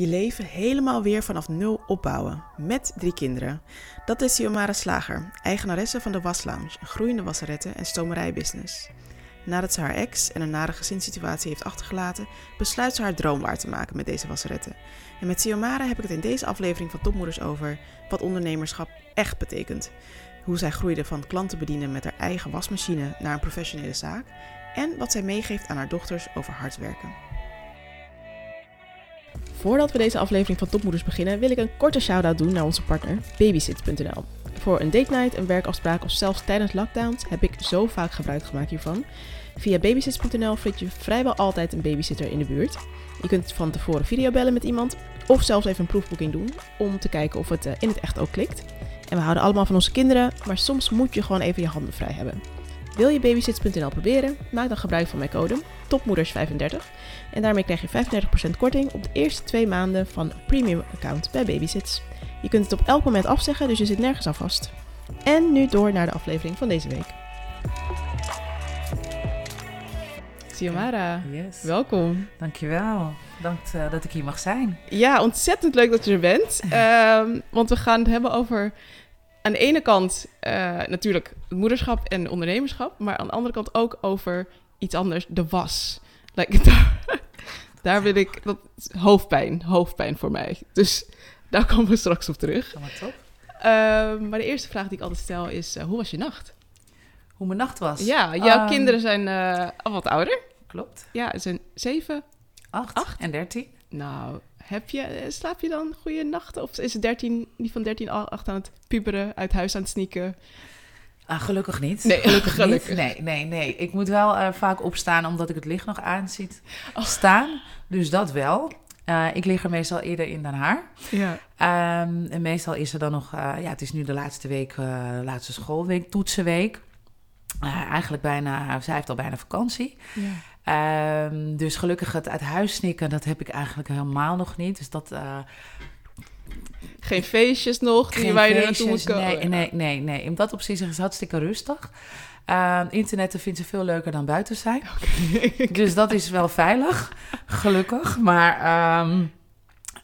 Je leven helemaal weer vanaf nul opbouwen. Met drie kinderen. Dat is Xiomara Slager, eigenaresse van de Waslounge, een groeiende wasseretten- en stomerijbusiness. Nadat ze haar ex en een nare gezinssituatie heeft achtergelaten, besluit ze haar droom waar te maken met deze wasseretten. En met Xiomara heb ik het in deze aflevering van Topmoeders over wat ondernemerschap echt betekent. Hoe zij groeide van klanten bedienen met haar eigen wasmachine naar een professionele zaak. En wat zij meegeeft aan haar dochters over hard werken. Voordat we deze aflevering van Topmoeders beginnen, wil ik een korte shout-out doen naar onze partner Babysit.nl. Voor een date night, een werkafspraak of zelfs tijdens lockdowns heb ik zo vaak gebruik gemaakt hiervan. Via Babysit.nl vind je vrijwel altijd een babysitter in de buurt. Je kunt van tevoren videobellen met iemand of zelfs even een proefboeking doen om te kijken of het eh, in het echt ook klikt. En we houden allemaal van onze kinderen, maar soms moet je gewoon even je handen vrij hebben. Wil je babysits.nl proberen? Maak dan gebruik van mijn code TOPMOEDERS35 en daarmee krijg je 35% korting op de eerste twee maanden van een premium account bij Babysits. Je kunt het op elk moment afzeggen, dus je zit nergens aan vast. En nu door naar de aflevering van deze week. Xiomara, Yes. welkom. Dankjewel. Dank uh, dat ik hier mag zijn. Ja, ontzettend leuk dat je er bent. Um, want we gaan het hebben over aan de ene kant uh, natuurlijk moederschap en ondernemerschap, maar aan de andere kant ook over iets anders, de was. Like, daar, daar wil ik, dat hoofdpijn, hoofdpijn voor mij. Dus daar komen we straks op terug. top. Uh, maar de eerste vraag die ik altijd stel is, uh, hoe was je nacht? Hoe mijn nacht was? Ja, jouw um, kinderen zijn uh, al wat ouder. Klopt. Ja, ze zijn zeven, acht, acht? en dertien. Nou, heb je, slaap je dan goede nachten? Of is het 13, die van 13 acht aan het puberen, uit huis aan het sneaken? Ah, gelukkig niet. Nee, gelukkig, gelukkig. niet. Nee, nee, nee. Ik moet wel uh, vaak opstaan omdat ik het licht nog aan ziet oh. staan. Dus dat wel. Uh, ik lig er meestal eerder in dan haar. Ja. Um, en meestal is er dan nog... Uh, ja, het is nu de laatste week, laatste schoolweek, toetsenweek. eigenlijk bijna... Zij heeft al bijna vakantie. Ja. Um, dus gelukkig het uit huis snikken, dat heb ik eigenlijk helemaal nog niet. Dus dat... Uh, geen feestjes nog, die waar je er naartoe moet komen? Nee, nee, nee, nee. In dat opzicht is het hartstikke rustig. Uh, internetten vindt ze veel leuker dan buiten zijn. Okay. Dus dat is wel veilig, gelukkig. Maar um,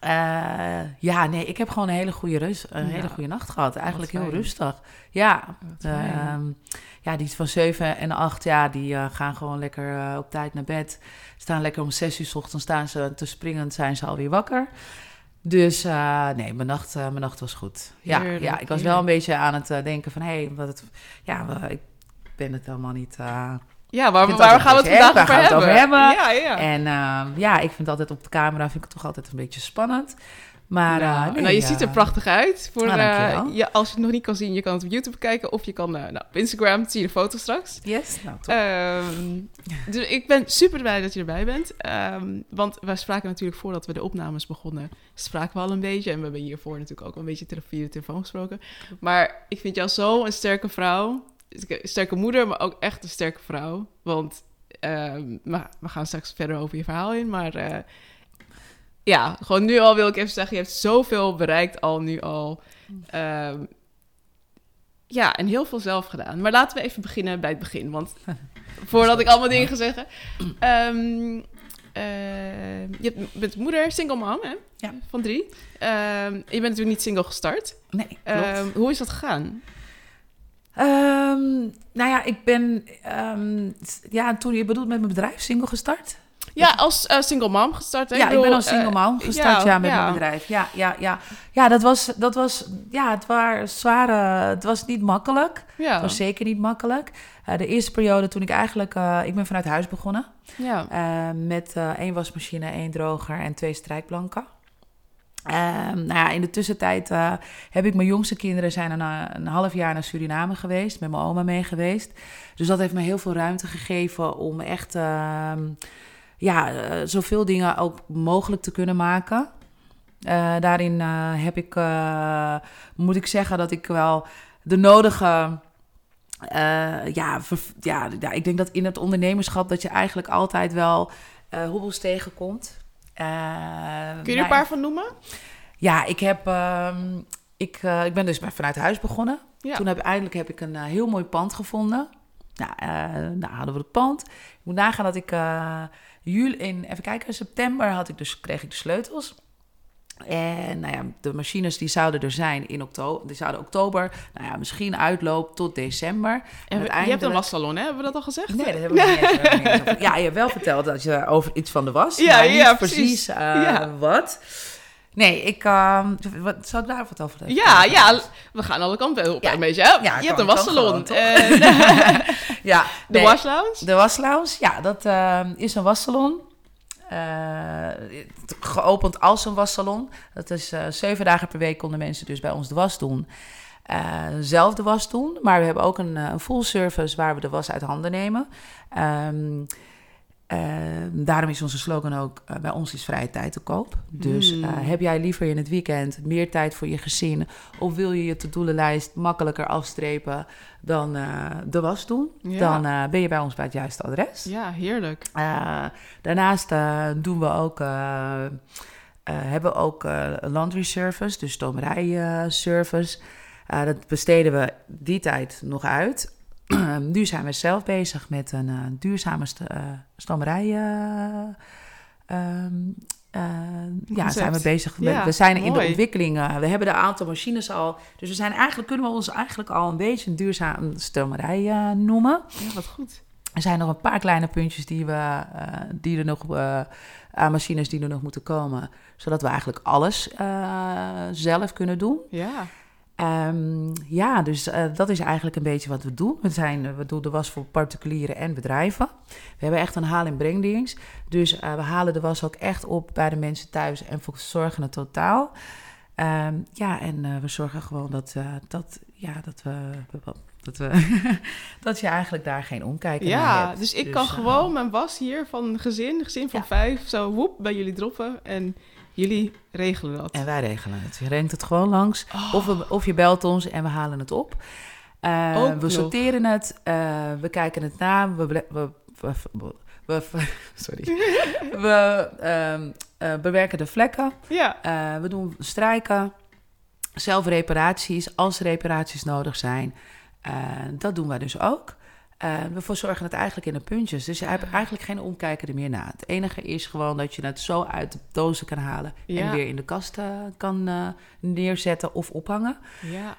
uh, ja, nee, ik heb gewoon een hele goede, rust, een ja. hele goede nacht gehad. Eigenlijk heel rustig. Ja, ja, die van 7 en 8, ja, die uh, gaan gewoon lekker uh, op tijd naar bed. Staan lekker om 6 uur 's ochtends, staan ze te springen, zijn ze alweer wakker. Dus uh, nee, mijn nacht, mijn nacht was goed. Ja, Heerlijk, ja, ik was wel een beetje aan het denken van... hé, hey, wat het, ja, ik ben het helemaal niet... ja, waar, waar gaan we het vandaag over, gaan hebben? Het over hebben? Ja, ja. En ja, ik vind altijd op de camera vind ik het toch altijd een beetje spannend. Maar nou, uh, nee, nou, je ziet er prachtig uit. Voor, nou, uh, je, als je het nog niet kan zien, je kan het op YouTube bekijken. Of je kan nou, op Instagram, zie je de foto straks. Yes, nou top. Um, dus ik ben super blij dat je erbij bent. Um, want wij spraken natuurlijk voordat we de opnames begonnen, spraken we al een beetje. En we hebben hiervoor natuurlijk ook een beetje via de telefoon gesproken. Maar ik vind jou zo een sterke vrouw. Een sterke moeder, maar ook echt een sterke vrouw. Want um, we gaan straks verder over je verhaal in, maar eh, ja, gewoon nu al wil ik even zeggen, je hebt zoveel bereikt al nu al. Um, ja, en heel veel zelf gedaan. Maar laten we even beginnen bij het begin, want voordat ik allemaal dingen ga zeggen. Um, uh, je bent moeder, single mom, hè? Ja. Van drie. Um, je bent natuurlijk niet single gestart. Nee, klopt. hoe is dat gegaan? Nou ja, ik ben, ja, toen je bedoelt met mijn bedrijf single gestart. Ja, als uh, single mom gestart. Hè? Ja, ik, bedoel, ik ben als single mom gestart, ja, ja met ja. mijn bedrijf. Ja, ja, ja. Ja, dat was, dat was, ja, het was zware, het was niet makkelijk. Ja. Het was zeker niet makkelijk. Uh, de eerste periode toen ik eigenlijk, uh, ik ben vanuit huis begonnen. Ja. Met één wasmachine, één droger en twee strijkplanken. Uh, nou ja, in de tussentijd heb ik mijn jongste kinderen zijn een, een, half jaar naar Suriname geweest, met mijn oma mee geweest. Dus dat heeft me heel veel ruimte gegeven om echt uh, ja, uh, zoveel dingen ook mogelijk te kunnen maken. Uh, daarin heb ik, moet ik zeggen dat ik wel de nodige uh, ja, ja, ja, ik denk dat in het ondernemerschap dat je eigenlijk altijd wel uh, hobbels tegenkomt. Uh, Kun je er een paar van noemen? Ja, ik heb, um, ik, uh, ik ben dus vanuit huis begonnen. Ja. Toen heb eindelijk heb ik een uh, heel mooi pand gevonden. Nou, nou, hadden we het pand. Ik moet nagaan dat ik juli in, even kijken, september had ik dus kreeg ik de sleutels. En nou ja, de machines die zouden er zijn in oktober. Die zouden oktober, nou ja, misschien uitloop tot december. En we- je hebt een wassalon, hè? Hebben we dat al gezegd? Nee, dat hebben we niet eens- Ja, je hebt wel verteld dat je over iets van de was. Ja, ja, precies, precies. eh, Ja. wat. Nee, ik... ehm, wat, zou ik daar wat over Ja, ja, we gaan alle kanten op Ja. een beetje. hè? Ja, je hebt een wassalon. En, ja de nee. washlounge? De waslounge, ja, dat ehm, is een wassalon. Eh, geopend als een wassalon. Dat is eh, zeven dagen per week konden mensen dus bij ons de was doen. Eh, zelf de was doen. Maar we hebben ook een, eh, een full service waar we de was uit handen nemen. Ehm, eh, daarom is onze slogan ook: eh, bij ons is vrije tijd te koop. Dus eh, heb jij liever in het weekend meer tijd voor je gezin? Of wil je je to-do-lijst makkelijker afstrepen dan eh, de was doen? Ja. Dan ben je bij ons bij het juiste adres. Ja, heerlijk. Daarnaast doen we ook, hebben we ook laundry service, dus stomerijservice. Eh dat besteden we die tijd nog uit. Nu zijn we zelf bezig met een eh, duurzame st eh, stomerij. eh, ehm, eh, ja, zijn we bezig. Ja, we zijn in de ontwikkeling. we hebben een aantal machines al. Dus we zijn eigenlijk, kunnen we ons eigenlijk al een beetje een duurzame stomerij eh, noemen. Ja, wat goed. Er zijn nog een paar kleine puntjes die, we, die er nog aan machines die er nog moeten komen. Zodat we eigenlijk alles zelf kunnen doen. Ja. Ehm, ja, dus eh, dat is eigenlijk een beetje wat we doen. We, zijn, we doen de was voor particulieren en bedrijven. We hebben echt een haal- en brengdienst. Dus eh, we halen de was ook echt op bij de mensen thuis en verzorgen het totaal. Ehm, ja, en eh, we zorgen gewoon dat, eh, dat, ja, dat we... Dat, we dat je eigenlijk daar geen omkijken naar Ja, hebt. dus ik kan eh, gewoon mijn was hier van een gezin, gezin van Ja. vijf, zo woep, bij jullie droppen. En jullie regelen dat. En wij regelen het. Je renkt het gewoon langs. Oh. Of, we, of je belt ons en we halen het op. Ook we nog. sorteren het. eh, we kijken het na. We, we, we, we- we- sorry. we ehm, eh, bewerken de vlekken. Ja. We doen strijken. Zelf reparaties, als reparaties nodig zijn. Dat doen wij dus ook. Eh, we verzorgen het eigenlijk in de puntjes. Dus je hebt eigenlijk geen omkijken er meer na. Het enige is gewoon dat je het zo uit de dozen kan halen... Ja. en weer in de kast eh, kan eh, neerzetten of ophangen. Ja.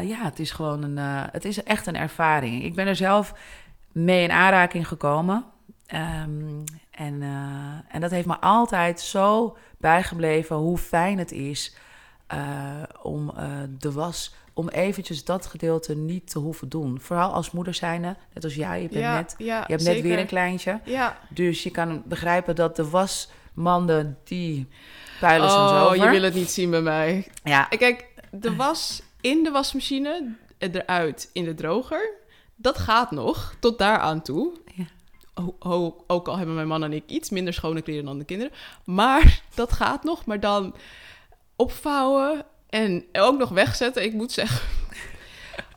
Ja, het is gewoon een... het is echt een ervaring. Ik ben er zelf mee in aanraking gekomen. Ehm, en, en dat heeft me altijd zo bijgebleven hoe fijn het is om de was, om eventjes dat gedeelte niet te hoeven doen. Vooral als moeder zijnde, net als jij, je, bent ja, net, ja, je hebt zeker. net weer een kleintje. Ja. Dus je kan begrijpen dat de wasmanden, die puilen soms Oh, over. je wil het niet zien bij mij. Ja, Kijk, de was in de wasmachine, eruit in de droger, dat gaat nog tot daar aan toe. Ook al hebben mijn man en ik iets minder schone kleren dan de kinderen. Maar dat gaat nog. Maar dan opvouwen en ook nog wegzetten. Ik moet zeggen...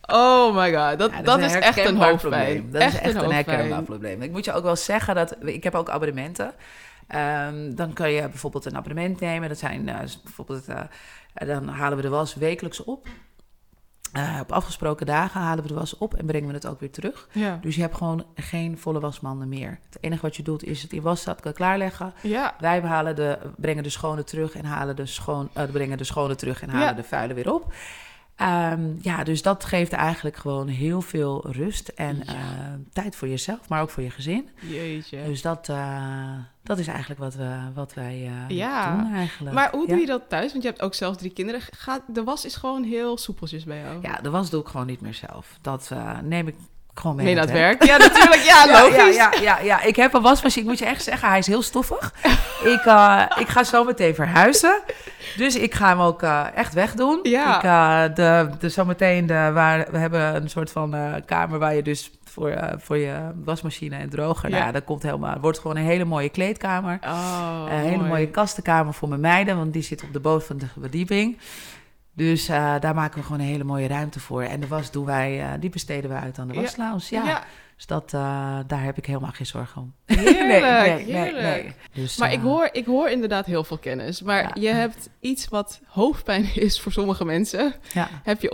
Oh my god, dat, Ja, dat, is, een echt een herkenbaar hoofdpijn. probleem. Dat is echt een, herkenbaar probleem. Ik moet je ook wel zeggen dat ik heb ook abonnementen. Ehm, dan kan je bijvoorbeeld een abonnement nemen. Dat zijn eh, bijvoorbeeld, eh, dan halen we de was wekelijks op. Eh, op afgesproken dagen halen we de was op en brengen we het ook weer terug. Ja. Dus je hebt gewoon geen volle wasmanden meer. Het enige wat je doet is het in wasstad klaarleggen. Ja. Wij halen de, brengen de schone terug en halen de, schoon, eh, brengen de schone terug en halen Ja. de vuile weer op. Ehm, ja, dus dat geeft eigenlijk gewoon heel veel rust en eh, tijd voor jezelf, maar ook voor je gezin. Jeetje. Dus dat, dat is eigenlijk wat, we, wat wij eh, Ja. doen eigenlijk. Maar hoe ja. doe je dat thuis? Want je hebt ook zelf drie kinderen. Gaat, de was is gewoon heel soepeltjes bij jou. Ja, de was doe ik gewoon niet meer zelf. Dat eh, neem ik gewoon mee, Mee naar naar het werk. Ja, natuurlijk. Ja, Ja, logisch. Ja, ja, ja, ja, ik heb een wasmachine. Ik moet je echt zeggen, hij is heel stoffig. ik, eh, ik ga zo meteen verhuizen. Dus ik ga hem ook echt wegdoen. Ja. Ik, de, de, zometeen de, waar, we hebben een soort van kamer waar je dus voor, eh, voor je wasmachine en droger... Ja. Nou, dat komt helemaal, wordt gewoon een hele mooie kleedkamer. Oh, een hele mooi. mooie kastenkamer voor mijn meiden, want die zit op de bovenste verdieping. Dus eh, daar maken we gewoon een hele mooie ruimte voor. En de was doen wij, eh, die besteden we uit aan de waslounge. Ja. Ja, Dus dat, eh, daar heb ik helemaal geen zorgen om. heerlijk, heerlijk. Dus, Maar eh, ik hoor, ik hoor inderdaad heel veel kennis. Maar Ja. je hebt iets wat hoofdpijn is voor sommige mensen. Ja, Heb je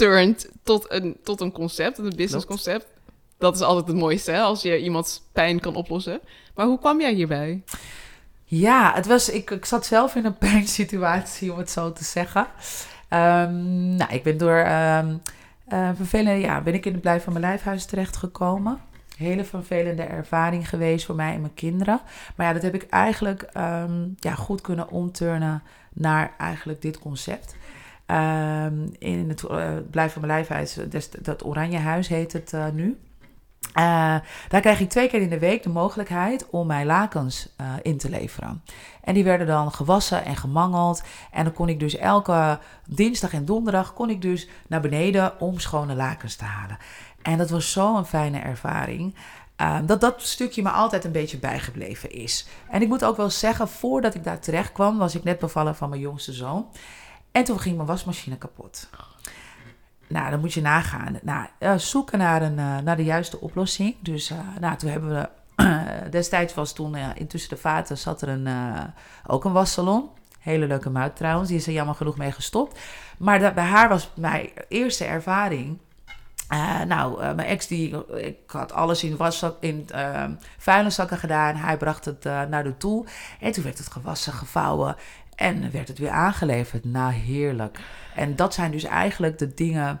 omgeturnd tot een, tot een concept, een business concept. Dat is altijd het mooiste, hè, als je iemands pijn kan oplossen. Maar hoe kwam jij hierbij? Ja, het was, ik, ik zat zelf in een pijnsituatie, om het zo te zeggen. Ehm, nou, ik ben door ehm eh, vervelende, ja, ben ik in het blijf van mijn lijfhuis terechtgekomen. Hele vervelende ervaring geweest voor mij en mijn kinderen. Maar ja, dat heb ik eigenlijk ehm, ja, goed kunnen omturnen naar eigenlijk dit concept. Ehm, in het uh, blijf van mijn lijfhuis, dat, dat Oranje Huis heet het uh, nu. Uh, daar krijg ik twee keer in de week de mogelijkheid om mijn lakens in te leveren. En die werden dan gewassen en gemangeld. En dan kon ik dus elke dinsdag en donderdag kon ik dus naar beneden om schone lakens te halen. En dat was zo'n fijne ervaring. Uh, dat dat stukje me altijd een beetje bijgebleven is. En ik moet ook wel zeggen, voordat ik daar terecht kwam, was ik net bevallen van mijn jongste zoon. En toen ging mijn wasmachine kapot. Nou, dan moet je nagaan. Nou, uh, zoeken naar, een, uh, naar de juiste oplossing. Dus uh, nou, toen hebben we. destijds was toen intussen de vaten zat er een, ook een wassalon. Hele leuke muid trouwens. Die is er jammer genoeg mee gestopt. Maar dat, bij haar was mijn eerste ervaring. nou, mijn ex die. Ik had alles in, waszak, in vuilniszakken gedaan. Hij bracht het naar de toe. En toen werd het gewassen, gevouwen. En werd het weer aangeleverd. Nou, heerlijk. En dat zijn dus eigenlijk de dingen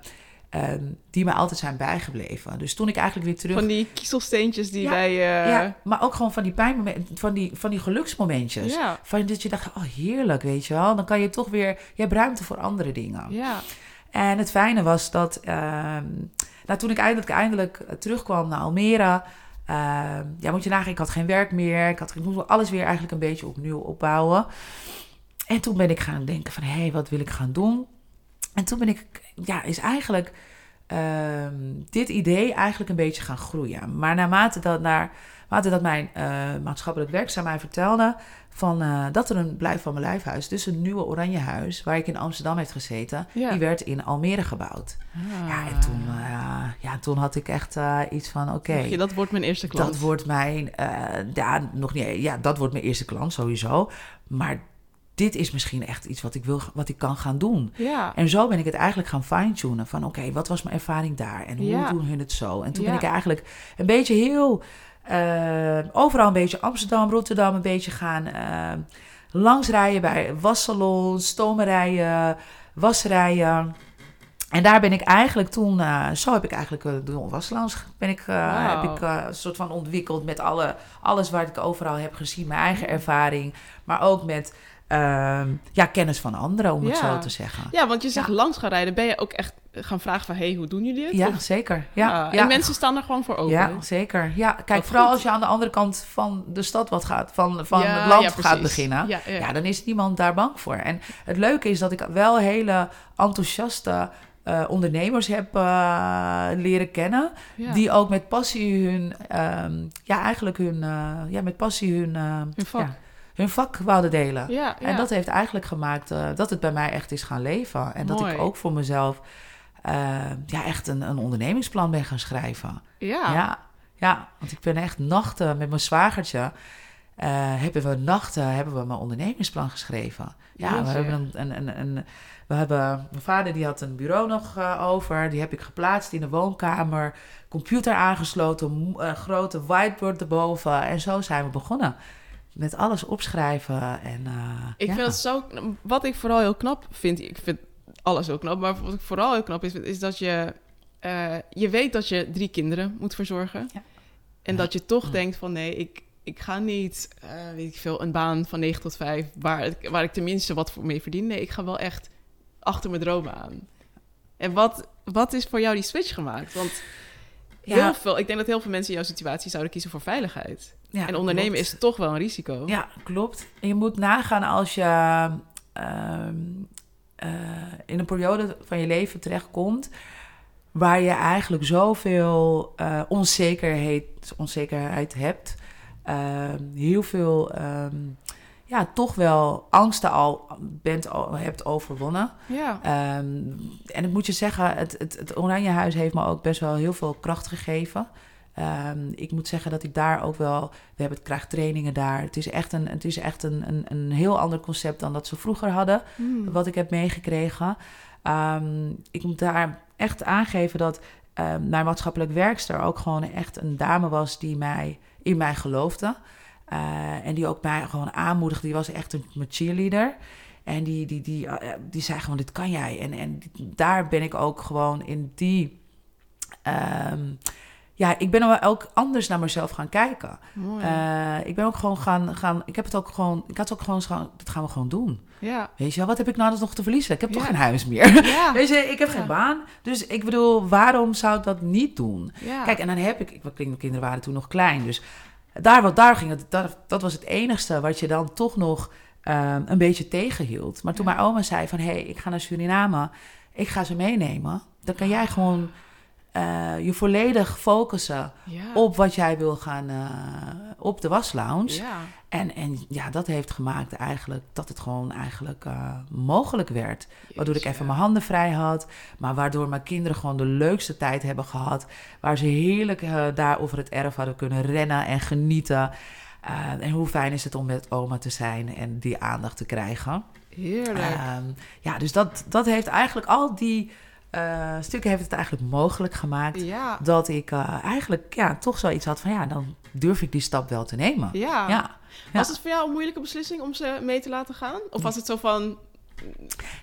um, die me altijd zijn bijgebleven. Dus toen ik eigenlijk weer terug... Van die kiezelsteentjes die ja, wij... Uh... Ja, maar ook gewoon van die pijnmomenten, van die, van die geluksmomentjes. Ja. Van dat je dacht, oh heerlijk, weet je wel. Dan kan je toch weer... Je hebt ruimte voor andere dingen. Ja. En het fijne was dat... Um, nou, toen ik eindelijk, eindelijk terugkwam naar Almere... Uh, ja, moet je nagaan, ik had geen werk meer. Ik, had, ik moest alles weer eigenlijk een beetje opnieuw opbouwen. En toen ben ik gaan denken van, hé, hey, wat wil ik gaan doen? En toen ben ik, ja, is eigenlijk uh, dit idee eigenlijk een beetje gaan groeien. Maar naarmate dat, naar, naarmate dat mijn uh, maatschappelijk werkzaam mij vertelde... Van, uh, dat er een blijf van mijn lijfhuis, dus een nieuwe oranje huis... waar ik in Amsterdam heeft gezeten, ja. die werd in Almere gebouwd. Ah. Ja, en toen, ja, toen had ik echt iets van, oké... Okay, dat wordt mijn eerste klant. Dat wordt mijn, ja, nog niet, ja, dat wordt mijn eerste klant sowieso. Maar dit is misschien echt iets wat ik wil, wat ik kan gaan doen. Ja. En zo ben ik het eigenlijk gaan fine-tunen. Van oké, okay, wat was mijn ervaring daar? En hoe ja. doen hun het zo? En toen ja. ben ik eigenlijk een beetje heel... Uh, overal een beetje Amsterdam, Rotterdam een beetje gaan uh, langsrijden bij wassalons, stomerijen, wasrijen. En daar ben ik eigenlijk toen, uh, zo heb ik eigenlijk uh, de wassalons ben ik, uh, wow. heb ik een soort van ontwikkeld met alle, alles waar ik overal heb gezien, mijn eigen ervaring, maar ook met uh, ja, kennis van anderen, om ja. het zo te zeggen. Ja, want je zegt ja. langs gaan rijden. Ben je ook echt gaan vragen van... hey, hoe doen jullie het? Ja, of? zeker. Ja, ja. En mensen staan er gewoon voor open. Ja, zeker. Ja, kijk, vooral als je aan de andere kant van de stad wat gaat... van, van het land gaat beginnen... Ja, dan is niemand daar bang voor. En het leuke is dat ik wel hele enthousiaste... Uh, ondernemers heb uh, leren kennen. Die ook met passie hun... Um, ja, eigenlijk hun... Uh, ja, met passie hun... hun vak hun vak wouden delen. Ja, ja. En dat heeft eigenlijk gemaakt uh, dat het bij mij echt is gaan leven. En Mooi. dat ik ook voor mezelf uh, ja, echt een, een ondernemingsplan ben gaan schrijven. Ja. ja. Ja, want ik ben echt nachten met mijn zwagertje. Uh, hebben we nachten hebben we mijn ondernemingsplan geschreven. Ja, Jeetje. we hebben een, een, een, een, we hebben, mijn vader die had een bureau nog uh, over. Die heb ik geplaatst in de woonkamer. Computer aangesloten, grote whiteboard erboven. En zo zijn we begonnen met alles opschrijven. En, uh, ik ja. vind het zo. Wat ik vooral heel knap vind. Ik vind alles heel knap. Maar wat ik vooral heel knap is, is dat je. Uh, je weet dat je drie kinderen moet verzorgen. Ja. En ja. dat je toch denkt van nee, ik, ik ga niet, uh, weet ik veel, een baan van 9 tot 5 waar, waar ik tenminste wat voor mee verdien. Nee, ik ga wel echt achter mijn dromen aan. En wat, wat is voor jou die switch gemaakt? Want heel veel, ik denk dat heel veel mensen in jouw situatie zouden kiezen voor veiligheid. Ja, en ondernemen klopt. is toch wel een risico. Ja, klopt. En je moet nagaan als je uh, uh, in een periode van je leven terechtkomt... waar je eigenlijk zoveel uh, onzekerheid, onzekerheid hebt. heel veel, um, ja, toch wel angsten al bent, al, hebt overwonnen. Ja. Um, en ik moet je zeggen, het, het, het Oranje Huis heeft me ook best wel heel veel kracht gegeven... Um, ik moet zeggen dat ik daar ook wel. We hebben het krijg trainingen daar. Het is echt een, het is echt een, een, een heel ander concept dan dat ze vroeger hadden. Mm. Wat ik heb meegekregen. Um, ik moet daar echt aangeven dat um, mijn maatschappelijk werkster ook gewoon echt een dame was die mij in mij geloofde. Eh, en die ook mij gewoon aanmoedigde. Die was echt een, mijn cheerleader. En die, die, die, eh, die zei gewoon, dit kan jij. En, en daar ben ik ook gewoon in die... ehm, ja, ik ben wel ook anders naar mezelf gaan kijken. Eh, ik ben ook gewoon gaan, gaan... Ik heb het ook gewoon... Ik had ook gewoon... Dat gaan we gewoon doen. ja. Weet je wel, wat heb ik nou nog te verliezen? Ik heb toch geen huis meer. Ja. Weet je, ik heb Ja. geen baan. Dus ik bedoel, waarom zou ik dat niet doen? ja. Kijk, en dan heb ik... mijn kinderen waren toen nog klein. Dus daar, wat daar ging, het, dat, dat was het enigste wat je dan toch nog ehm, een beetje tegenhield. Maar toen mijn oma zei van... hé, hey, ik ga naar Suriname. Ik ga ze meenemen. Dan kan jij gewoon eh, je volledig focussen ja. op wat jij wil gaan... eh, op de waslounge. Ja. En, en ja, dat heeft gemaakt eigenlijk dat het gewoon eigenlijk eh, mogelijk werd. Waardoor ik even mijn handen vrij had. Maar waardoor mijn kinderen gewoon de leukste tijd hebben gehad. Waar ze heerlijk daar over het erf hadden kunnen rennen en genieten. En hoe fijn is het om met oma te zijn en die aandacht te krijgen. Heerlijk. Ehm, ja, dus dat, dat heeft eigenlijk al die eh, stukken heeft het eigenlijk mogelijk gemaakt. ja. Dat ik eh, eigenlijk ja, toch zoiets had van ja, dan durf ik die stap wel te nemen. Ja. Ja. Was het voor jou een moeilijke beslissing om ze mee te laten gaan? Of was het zo van...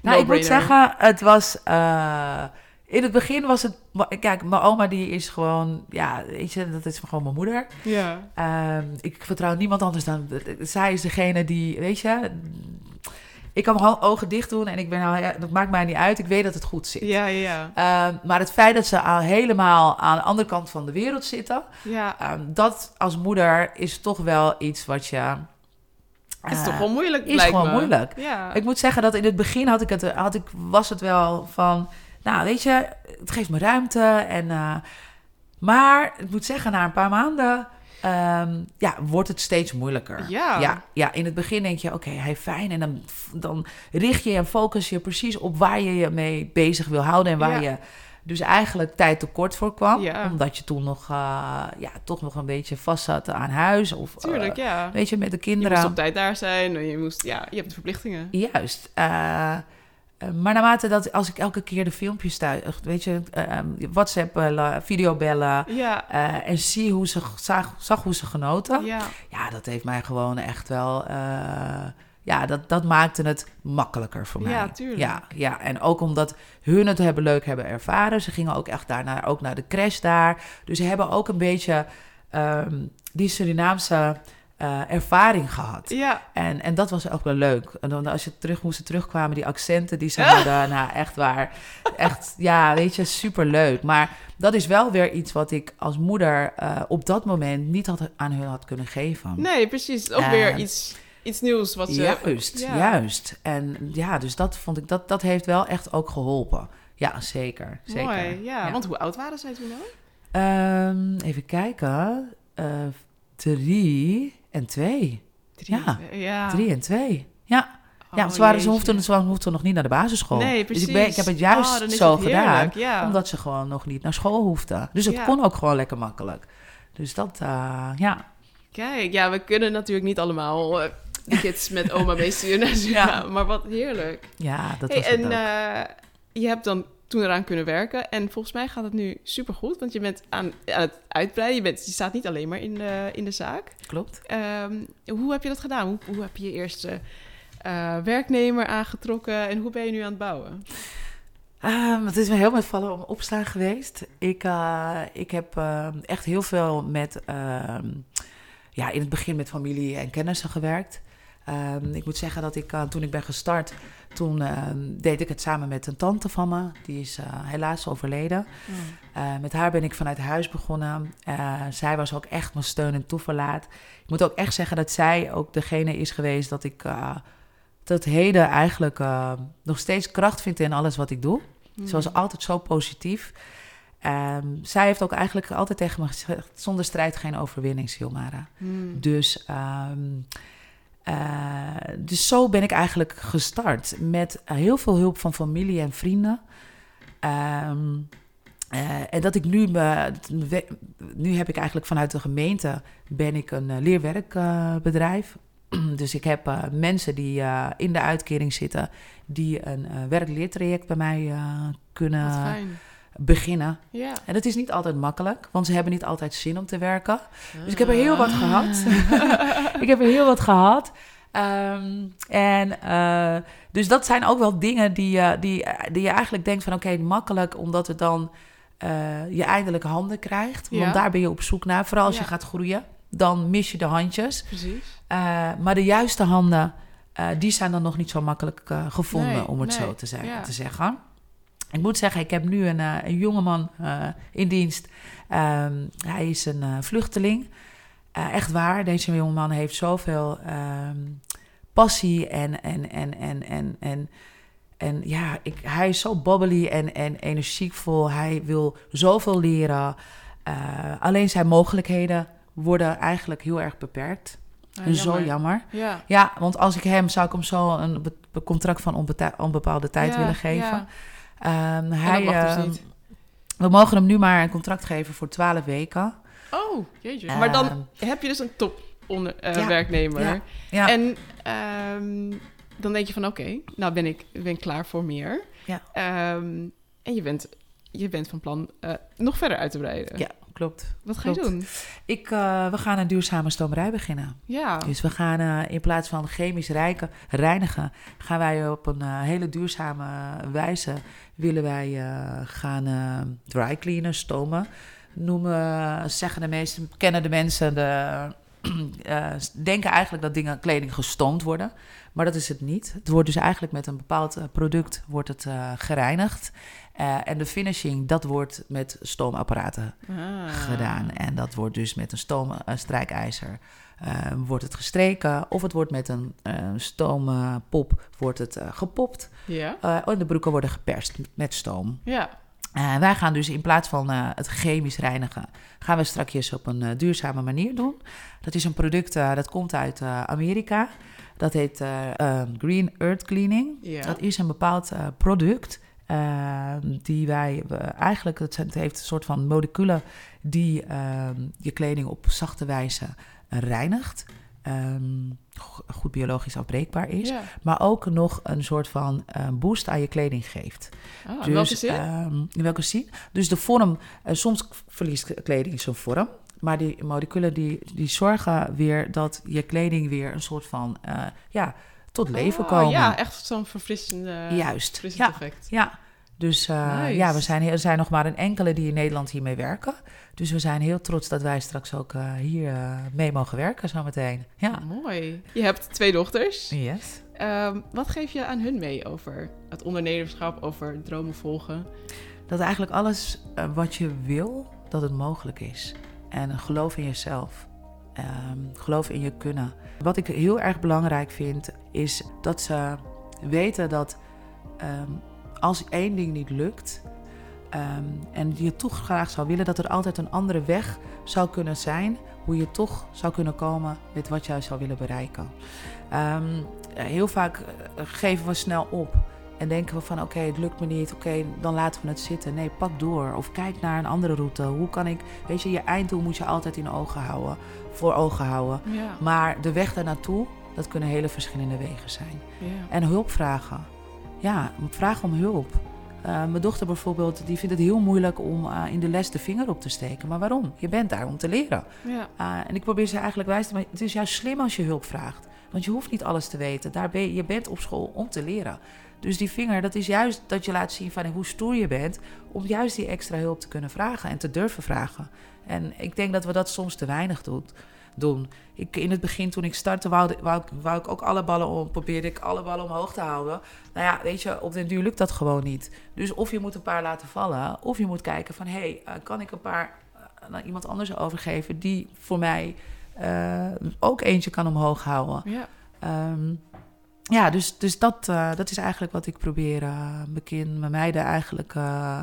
Nou, ik moet zeggen, het was. eh, in het begin was het. Kijk, mijn oma die is gewoon. Ja, weet je, dat is gewoon mijn moeder. Ja. Ehm, ik vertrouw niemand anders dan. Zij is degene die. Weet je. Ik kan mijn ogen dicht doen en ik ben. nou, ja, dat maakt mij niet uit. Ik weet dat het goed zit. Ja, ja, Ehm, maar het feit dat ze al helemaal aan de andere kant van de wereld zitten. ja. ehm, dat als moeder is toch wel iets wat je. Is eh, toch wel moeilijk, is gewoon me. moeilijk. Ja. Ik moet zeggen dat in het begin had ik het, had ik, was het wel van, nou weet je, het geeft me ruimte. En, eh, maar ik moet zeggen, na een paar maanden ehm, ja, wordt het steeds moeilijker. Ja. ja, ja, in het begin denk je, oké, hij fijn. En dan, dan richt je en focus je precies op waar je je mee bezig wil houden. En waar Ja. je dus eigenlijk tijd tekort voor kwam. Ja. Omdat je toen nog, eh, ja, toch nog een beetje vast zat aan huis. Of, eh, Tuurlijk, ja. weet je, met de Je kinderen. moest op tijd daar zijn. en Je moest, ja, je hebt verplichtingen. Juist. Eh, maar naarmate dat als ik elke keer de filmpjes thuis, weet je, eh, WhatsApp bellen, videobellen Ja. eh, en zie hoe ze zag, zag hoe ze genoten. Ja. Ja. dat heeft mij gewoon echt wel, eh, ja, dat, dat maakte het makkelijker voor mij. Ja, tuurlijk. Ja, ja, en ook omdat hun het hebben leuk hebben ervaren. Ze gingen ook echt daarna ook naar de crash daar. Dus ze hebben ook een beetje ehm, die Surinaamse eh, ervaring gehad. Ja. En, en dat was ook wel leuk. En dan als je terug moesten terugkwamen, die accenten die ze hadden, nou echt waar. Echt, ja, weet je, super leuk. Maar dat is wel weer iets wat ik als moeder eh, op dat moment niet had, aan hun had kunnen geven. Nee, precies. Ook weer iets, iets nieuws wat je... Juist, ja. juist. En ja, dus dat vond ik, dat, dat heeft wel echt ook geholpen. Ja, zeker. zeker. Mooi, ja. Want hoe oud waren zij toen nou? Ehm, even kijken. Eh, drie en twee. Drie, Ja. ja. Drie en twee. Ja. Ja, Oh, ze, waren, ze, hoefden, ze hoefden nog niet naar de basisschool. Nee, precies. Dus ik, ben, ik heb het juist Oh, zo het gedaan, Ja. omdat ze gewoon nog niet naar school hoefden. Dus het Ja. kon ook gewoon lekker makkelijk. Dus dat, eh, ja. Kijk, ja, we kunnen natuurlijk niet allemaal eh, kids met oma meesturen naar Suriname. Maar wat heerlijk. Ja, dat Hey, was het en ook. eh, je hebt dan toen eraan kunnen werken. En volgens mij gaat het nu supergoed. Want je bent aan, aan het uitbreiden. Je, bent, je staat niet alleen maar in de, in de zaak. Klopt. Ehm, hoe heb je dat gedaan? Hoe, hoe heb je je eerste eh, werknemer aangetrokken? En hoe ben je nu aan het bouwen? Ehm, het is me heel met vallen om opstaan geweest. Ik, eh, ik heb eh, echt heel veel met, ehm, ja, in het begin met familie en kennissen gewerkt. Ehm, ik moet zeggen dat ik, eh, toen ik ben gestart, toen ehm, deed ik het samen met een tante van me. Die is eh, helaas overleden. Eh, met haar ben ik vanuit huis begonnen. Zij was ook echt mijn steun en toeverlaat. Ik moet ook echt zeggen dat zij ook degene is geweest dat ik tot heden eigenlijk nog steeds kracht vind in alles wat ik doe. Mm. Ze was altijd zo positief. Um, zij heeft ook eigenlijk altijd tegen me gezegd: zonder strijd geen overwinning, Silmara. Mm. Dus, um, uh, dus zo ben ik eigenlijk gestart met heel veel hulp van familie en vrienden. Um, uh, en dat ik nu, me, nu heb ik eigenlijk vanuit de gemeente ben ik een leerwerkbedrijf. dus ik heb mensen die in de uitkering zitten, die een werk-leertraject bij mij kunnen beginnen. Ja. En dat is niet altijd makkelijk, want ze hebben niet altijd zin om te werken. Dus ik heb er heel wat gehad. ik heb er heel wat gehad. Ehm, en eh, dus dat zijn ook wel dingen die, je die, die je eigenlijk denkt van oké, makkelijk, omdat het dan eh, je eindelijk handen krijgt. Want Ja. daar ben je op zoek naar. Vooral als Ja. je gaat groeien, dan mis je de handjes. Precies. Eh, maar de juiste handen, die zijn dan nog niet zo makkelijk gevonden, Nee, om het nee, zo te, zeggen, ja. te zeggen. Ik moet zeggen, ik heb nu een, eh, een jongeman eh in dienst. Ehm, hij is een eh, vluchteling. Echt waar, deze jongeman heeft zoveel ehm, passie en, en, en, en, en, en, en ja, ik, hij is zo bubbly en, en energiekvol. Hij wil zoveel leren. Alleen zijn mogelijkheden worden eigenlijk heel erg beperkt. En zo jammer. Ja. Ja, want als ik hem zou ik hem zo een contract van onbeta- onbepaalde tijd Ja, willen geven. ja. Ehm, hij, dat mag dus ehm, niet. we mogen hem nu maar een contract geven voor 12 weken. Oh, jeetje. Maar dan Ehm, heb je dus een top onder, eh, ja, werknemer. ja, ja. En dan denk je van oké, nou ben ik ben klaar voor meer. Ja. En je bent, je bent van plan eh, nog verder uit te breiden. Ja, klopt. Wat ga je doen? Ik, eh, we gaan een duurzame stomerij beginnen. Ja. Dus we gaan eh, in plaats van chemisch rijken, reinigen, gaan wij op een eh, hele duurzame wijze willen wij gaan dry cleanen, stomen. Noemen, zeggen de meesten, kennen de mensen, de, denken eigenlijk dat dingen, kleding gestoomd worden. Maar dat is het niet. Het wordt dus eigenlijk met een bepaald product wordt het, gereinigd. Eh, en de finishing, dat wordt met stoomapparaten Ah. gedaan. En dat wordt dus met een stoomstrijkijzer eh, wordt het gestreken. Of het wordt met een eh, stoompop wordt het gepopt. Ja. En de broeken worden geperst met stoom. Ja. Wij gaan dus in plaats van het chemisch reinigen, gaan we strakjes op een duurzame manier doen. Dat is een product dat komt uit Amerika. Dat heet Green Earth Cleaning. Ja. Dat is een bepaald product eh, die wij we eigenlijk, het, heeft een soort van moleculen die eh, je kleding op zachte wijze eh, reinigt. Ehm, go- goed biologisch afbreekbaar is. Ja. Maar ook nog een soort van eh, boost aan je kleding geeft. Ah, in welke zin? ehm, in welke zin? Dus de vorm, eh, soms verliest kleding zijn vorm. Maar die moleculen die, die zorgen weer dat je kleding weer een soort van eh, ja, tot leven Ah, komen. Ja, echt zo'n verfrissende, Juist. verfrissend Ja, effect. ja. Dus eh, Nice. ja, we zijn, er zijn nog maar een enkele die in Nederland hiermee werken. Dus we zijn heel trots dat wij straks ook eh, hier eh, mee mogen werken zometeen. Ja. Mooi. Je hebt twee dochters. Yes. Ehm, wat geef je aan hun mee over het ondernemerschap, over dromen volgen? Dat eigenlijk alles wat je wil, dat het mogelijk is. En geloof in jezelf. Ehm, geloof in je kunnen. Wat ik heel erg belangrijk vind, is dat ze weten dat ehm, als één ding niet lukt. ehm, en je toch graag zou willen dat er altijd een andere weg zou kunnen zijn. Hoe je toch zou kunnen komen met wat jij zou willen bereiken. Heel vaak eh, geven we snel op. En denken we van oké, het lukt me niet, oké, dan laten we het zitten. Nee, pak door. Of kijk naar een andere route. Hoe kan ik, weet je, je einddoel moet je altijd in ogen houden, voor ogen houden. Ja. Maar de weg daar naartoe, dat kunnen hele verschillende wegen zijn. ja. En hulp vragen. Ja, vraag om hulp. Eh, mijn dochter bijvoorbeeld, die vindt het heel moeilijk om eh, in de les de vinger op te steken. Maar waarom? Je bent daar om te leren. ja. Uh, en ik probeer ze eigenlijk wijs te maken. Het is juist slim als je hulp vraagt. Want je hoeft niet alles te weten. Daar ben je, je bent op school om te leren. Dus die vinger, dat is juist dat je laat zien van hoe stoer je bent. Om juist die extra hulp te kunnen vragen en te durven vragen. En ik denk dat we dat soms te weinig doet, doen. Ik, in het begin, toen ik startte, wou, wou, ik- wou ik ook alle ballen om, probeerde ik alle ballen omhoog te houden. Nou ja, weet je, op den duur lukt dat gewoon niet. Dus of je moet een paar laten vallen, of je moet kijken van hé, hey, eh, kan ik een paar eh, naar iemand anders overgeven die voor mij eh, ook eentje kan omhoog houden. ja. Ehm, ja, dus, dus dat, eh, dat is eigenlijk wat ik probeer eh, mijn kind, mijn meiden eigenlijk eh,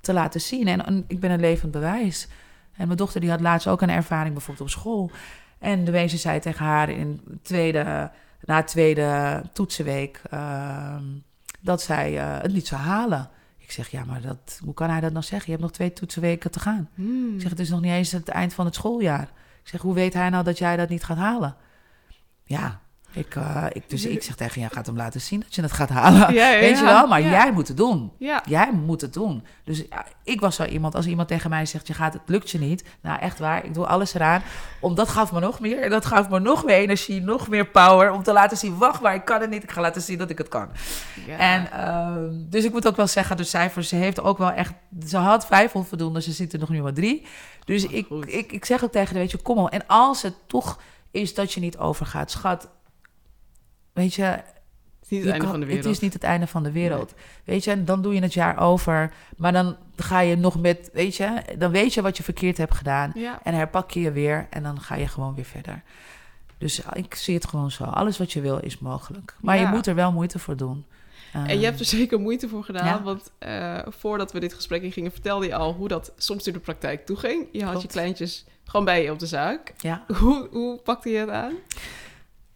te laten zien. En, en ik ben een levend bewijs. En mijn dochter die had laatst ook een ervaring bijvoorbeeld op school. En de wezen zei tegen haar in tweede, na tweede toetsenweek ehm, dat zij eh, het niet zou halen. Ik zeg, ja, maar dat, hoe kan hij dat nou zeggen? Je hebt nog twee toetsenweken te gaan. Hmm. Ik zeg, het is nog niet eens het eind van het schooljaar. Ik zeg, hoe weet hij nou dat jij dat niet gaat halen? Ja, Ik, uh, ik, dus ik zeg tegen je, gaat hem laten zien dat je het gaat halen. Ja, ja, Weet je wel? Maar Ja. jij moet het doen. Jij moet het doen. Dus ik was zo iemand, als iemand tegen mij zegt, je gaat, het lukt je niet. Nou, echt waar, ik doe alles eraan. Om, dat gaf me nog meer. En dat gaf me nog meer energie, nog meer power. Om te laten zien, wacht maar, ik kan het niet. Ik ga laten zien dat ik het kan. Ja. En ehm, dus ik moet ook wel zeggen, de cijfers, ze heeft ook wel echt... Ze had vijf onvoldoende, ze zit er nog nu maar drie. Dus Oh, ik, ik, ik zeg ook tegen de, weet je, kom op. En als het toch is dat je niet overgaat, schat... Weet je, het is niet het einde kan- van de wereld. Het is niet het einde van de wereld. Weet je, en dan doe je het jaar over. Maar dan ga je nog met, weet je, dan weet je wat je verkeerd hebt gedaan. Ja. En herpak je je weer en dan ga je gewoon weer verder. Dus ik zie het gewoon zo. Alles wat je wil is mogelijk. Maar je moet er wel moeite voor doen. En je hebt er zeker moeite voor gedaan, Ja. want eh, voordat we dit gesprek in gingen, vertelde je al hoe dat soms in de praktijk toeging. Je had Klopt. je kleintjes gewoon bij je op de zaak. Ja. Hoe, hoe pakte je het aan?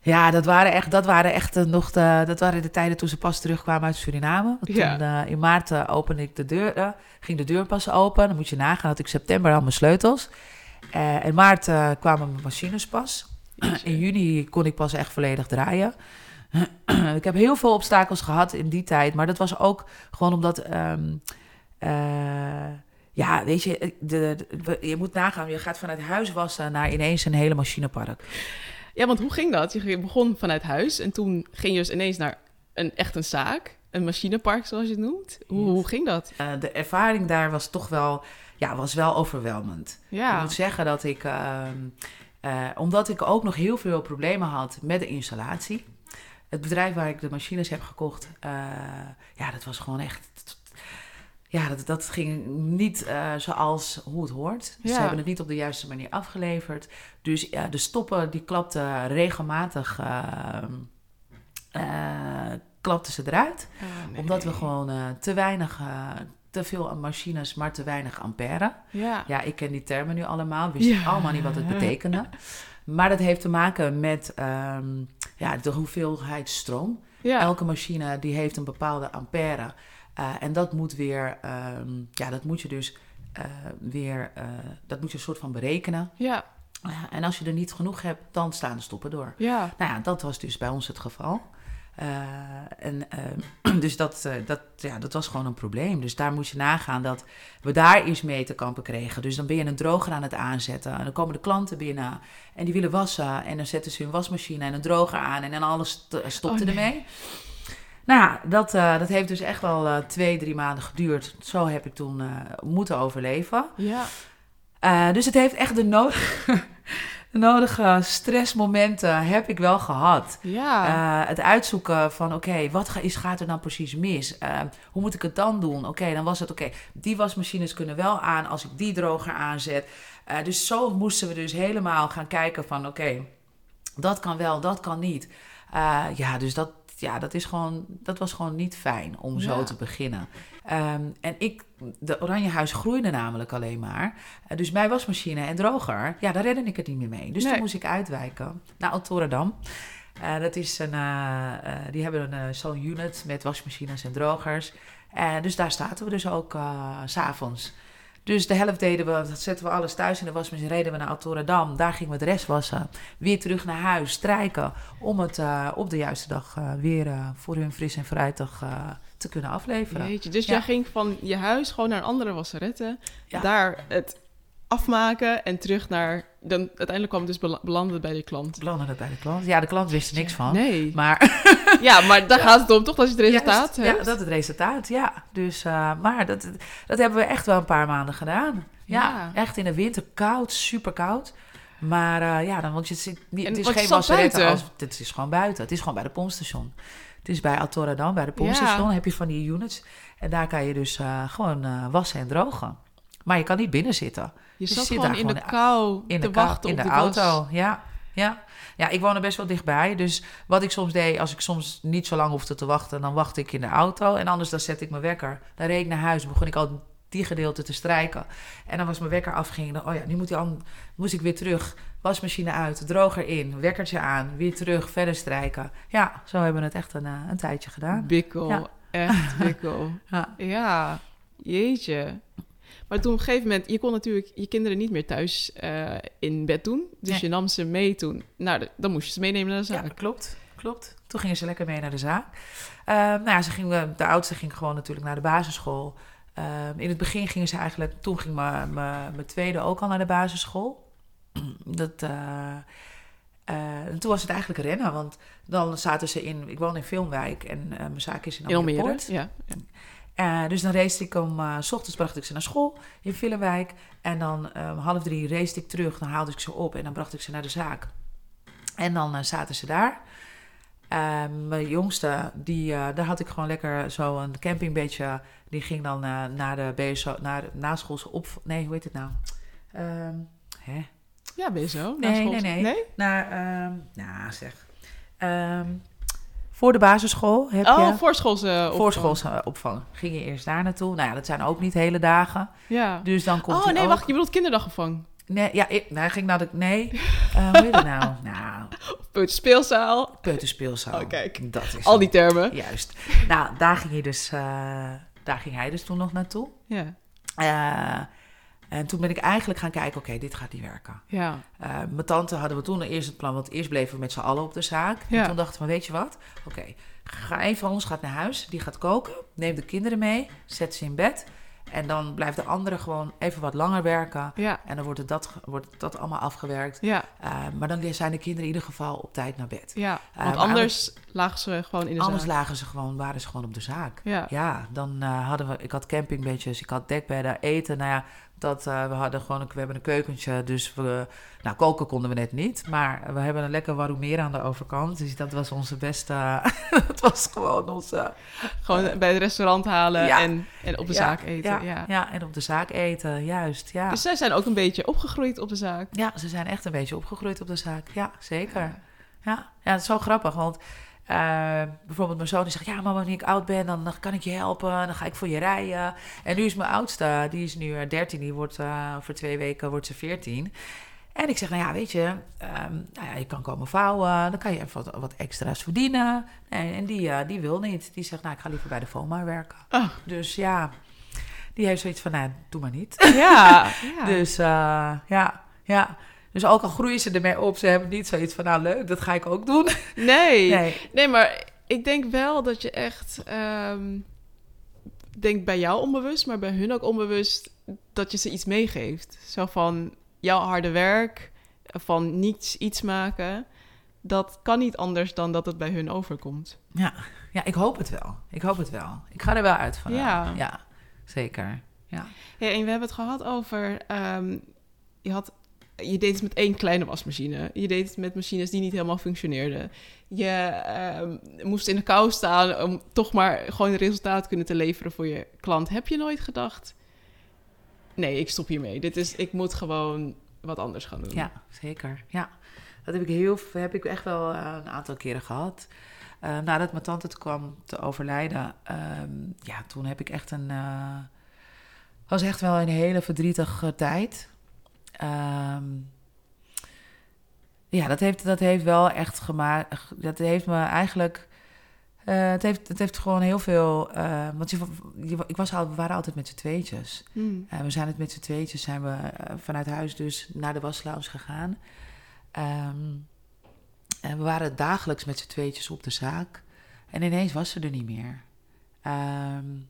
Ja, dat waren echt, dat waren echt eh, nog de, dat waren de tijden toen ze pas terugkwamen uit Suriname. Want Ja. Toen, eh, in maart eh, opende ik de deur, ging de deur pas open. Dan moet je nagaan, had ik september al mijn sleutels. In maart kwamen mijn machines pas. In juni kon ik pas echt volledig draaien. ik heb heel veel obstakels gehad in die tijd, maar dat was ook gewoon omdat. ehm, eh, ja, weet je, de, de- je moet nagaan, je gaat vanuit huis wassen naar ineens een hele machinepark. Ja, want hoe ging dat? Je begon vanuit huis en toen ging je dus ineens naar een, echt een zaak, een machinepark zoals je het noemt. Hoe, hoe ging dat? Eh, de ervaring daar was toch wel, ja, was wel overweldigend. Ik moet zeggen dat ik, ehm, eh, omdat ik ook nog heel veel problemen had met de installatie. Het bedrijf waar ik de machines heb gekocht, eh, ja, dat was gewoon echt. Ja, dat, dat ging niet eh, zoals hoe het hoort. Ja. Ze hebben het niet op de juiste manier afgeleverd. Dus ja, de stoppen die klapten regelmatig. ehm, eh, klapten ze eruit nee. omdat we gewoon eh, te weinig, te veel machines, maar te weinig ampère. Ja, Ja, ik ken die termen nu allemaal, wist Ja. allemaal niet wat het betekende. Maar dat heeft te maken met ehm, ja, de hoeveelheid stroom. ja. Elke machine die heeft een bepaalde ampère. Eh, en dat moet weer, ehm, ja, dat moet je dus eh, weer, eh, dat moet je een soort van berekenen. ja, en als je er niet genoeg hebt, dan staan de stoppen door. ja. Nou ja, dat was dus bij ons het geval. En, eh, dus dat, dat, ja, dat was gewoon een probleem. Dus daar moest je nagaan dat we daar iets mee te kampen kregen. Dus dan ben je een droger aan het aanzetten. En dan komen de klanten binnen en die willen wassen. En dan zetten ze hun wasmachine en een droger aan. En dan alles st- stopte Oh, nee. ermee. Nou ja, dat, eh, dat heeft dus echt wel eh, twee, drie maanden geduurd. Zo heb ik toen eh, moeten overleven. Ja, dus het heeft echt de, no- de nodige stressmomenten heb ik wel gehad. ja. Het uitzoeken van, oké, wat ga- is, gaat er dan precies mis? Eh, hoe moet ik het dan doen? Oké, dan was het, oké, die wasmachines kunnen wel aan als ik die droger aanzet. Dus zo moesten we dus helemaal gaan kijken van, oké, dat kan wel, dat kan niet. Ja, dus dat, ja, dat, is gewoon, dat was gewoon niet fijn om zo Ja. te beginnen. Ehm, en ik, de Oranjehuis groeide namelijk alleen maar. Eh, dus mijn wasmachine en droger, ja, daar redde ik het niet meer mee. Dus Nee. toen moest ik uitwijken naar Altoredam. Eh, dat is een, eh, die hebben een, zo'n unit met wasmachines en drogers. En dus daar zaten we dus ook s s'avonds. Dus de helft deden we, dat zetten we alles thuis in de wasmachine, reden we naar Altoredam. Daar gingen we de rest wassen. Weer terug naar huis, strijken. Om het eh, op de juiste dag eh, weer eh, voor hun fris en fruitig te kunnen afleveren. Jeetje, dus Ja. jij ging van je huis gewoon naar een andere wasseretten. Ja. Daar het afmaken en terug naar... Dan, uiteindelijk kwam het dus bela- belanden bij de klant. Belanden het bij de klant. Ja, de klant wist er niks van. Nee. Maar Ja, maar daar gaat het om, toch? Dat je het resultaat Ja, hebt. Ja, dat het resultaat, ja. Dus, eh, maar dat, dat hebben we echt wel een paar maanden gedaan. Ja, Ja. echt in de winter koud, super koud. Maar eh, ja, dan, want je zit niet, En het is geen buiten? Als, het is gewoon buiten. Het is gewoon bij de pompstation. Het is bij Altoradam, bij de pompstation heb je van die units. En daar kan je dus eh, gewoon wassen en drogen. Maar je kan niet binnen zitten. Je Je zat zit gewoon daar in de gewoon kou In te de, kou- wachten in op de auto, ja. Ja. ja, ik woon er best wel dichtbij. Dus wat ik soms deed, als ik soms niet zo lang hoefde te wachten, dan wachtte ik in de auto. En anders dan zette ik mijn wekker. Dan reed ik naar huis, begon ik al die gedeelte te strijken. En dan was mijn wekker afging. Dan, oh ja, nu moet die moest ik weer terug. Wasmachine uit, droger in, wekkertje aan, weer terug, verder strijken. Ja, zo hebben we het echt een, eh, een tijdje gedaan. Bikkel, Ja. echt bikkel. Ja. ja, jeetje. Maar toen op een gegeven moment, je kon natuurlijk je kinderen niet meer thuis eh, in bed doen. Dus Nee. je nam ze mee toen. Nou, dan moest je ze meenemen naar de Ja, zaak. klopt. klopt. Toen gingen ze lekker mee naar de zaak. Uh, nou ja, ze ging, de oudste ging gewoon natuurlijk naar de basisschool. Ehm, in het begin gingen ze eigenlijk... Toen ging mijn tweede ook al naar de basisschool. Dat... Uh, en toen was het eigenlijk rennen, want dan zaten ze in... Ik woon in Filmwijk en mijn zaak is in Almere. ja. Uh, dus dan race ik om, uh, s ochtends bracht ik ze naar school in Villenwijk. En dan um, half drie race ik terug, dan haalde ik ze op en dan bracht ik ze naar de zaak. En dan uh, zaten ze daar. Ehm, mijn jongste, die, daar had ik gewoon lekker zo een campingbeetje. Die ging dan naar de BSO, naar de naschoolse op... Nee, hoe heet het nou? Um, hè? Ja, BSO. Nee, nee, nee, nee. Naar, nou zeg... Voor de basisschool heb oh, je... voorschoolse opvang. Voorschoolse opvang. Ging je eerst daar naartoe. Nou ja, dat zijn ook niet hele dagen. Ja. Dus dan komt Oh nee, ook... wacht. Je bedoelt kinderdagopvang? Nee, ja, ik, nou, ging naar de... Nee. Uh, hoe heet dat nou? nou... Peuterspeelzaal. Peuterspeelzaal. Oh, kijk. Dat is Al die termen. Juist. Nou, daar ging, je dus, uh, daar ging hij dus toen nog naartoe. Ja. Uh, en toen ben ik eigenlijk gaan kijken, oké, dit gaat niet werken. Ja. Uh, mijn tante hadden we toen eerst het plan, want eerst bleven we met z'n allen op de zaak. Ja. En toen dachten we, weet je wat? Oké, ga een van ons gaat naar huis, die gaat koken, neemt de kinderen mee, zet ze in bed. En dan blijft de andere gewoon even wat langer werken. Ja. En dan wordt, het dat, wordt dat allemaal afgewerkt. Ja. Uh, maar dan zijn de kinderen in ieder geval op tijd naar bed. Ja, want uh, anders lagen ze gewoon in de anders zaak. lagen ze gewoon, waren ze gewoon op de zaak. Ja. Ja, dan uh, hadden we... Ik had campingbeetjes, ik had dekbedden, eten. Nou ja, dat, uh, we hadden gewoon een, we hebben een keukentje, dus we, nou, koken konden we net niet. Maar we hebben een lekker warumeren aan de overkant. Dus dat was onze beste, dat was gewoon onze... Gewoon uh, bij het restaurant halen ja. en, en op de ja, zaak eten. Ja, ja. ja, en op de zaak eten, juist, ja. Dus zij zijn ook een beetje opgegroeid op de zaak. Ja, ze zijn echt een beetje opgegroeid op de zaak. Ja, zeker. Ja, ja, het is zo grappig, want... Uh, bijvoorbeeld mijn zoon die zegt, ja, maar wanneer ik oud ben, dan, dan kan ik je helpen, dan ga ik voor je rijden. En nu is mijn oudste, die is nu 13, die wordt uh, voor twee weken wordt ze 14. En ik zeg, nou ja, weet je, um, nou ja, je kan komen vouwen, dan kan je even wat, wat extra's verdienen. En, en die, uh, die wil niet. Die zegt, nou, ik ga liever bij de FOMA werken. Oh. Dus ja, die heeft zoiets van, nou, doe maar niet. Ja. ja. dus ja, ja. Dus ook al groeien ze ermee op, ze hebben niet zoiets van, nou leuk, dat ga ik ook doen. Nee, nee, nee maar ik denk wel dat je echt, um, denk bij jou onbewust, maar bij hun ook onbewust, dat je ze iets meegeeft. Zo van jouw harde werk, van niets iets maken, dat kan niet anders dan dat het bij hun overkomt. Ja, ja ik hoop het wel. Ik hoop het wel. Ik ga er wel uit van. Ja, ja zeker. Ja. ja. En we hebben het gehad over, um, je had je deed het met één kleine wasmachine. Je deed het met machines die niet helemaal functioneerden. Je uh, moest in de kou staan om toch maar gewoon een resultaat kunnen te leveren voor je klant. Heb je nooit gedacht, nee, ik stop hiermee. Dit is, ik moet gewoon wat anders gaan doen. Ja, zeker. Ja, dat heb ik, heel, heb ik echt wel uh, een aantal keren gehad. Uh, nadat mijn tante kwam te overlijden, um, ja, toen heb ik echt een... Uh, was echt wel een hele verdrietige tijd. Um, ja, dat heeft, dat heeft wel echt gemaakt. Dat heeft me eigenlijk. Uh, het, heeft, het heeft gewoon heel veel. Uh, want je, je, ik was al, we waren altijd met z'n tweetjes. Mm. Uh, we zijn het met z'n tweetjes, zijn we vanuit huis dus naar de waslounge gegaan. Um, en we waren dagelijks met z'n tweetjes op de zaak. En ineens was ze er niet meer. Um,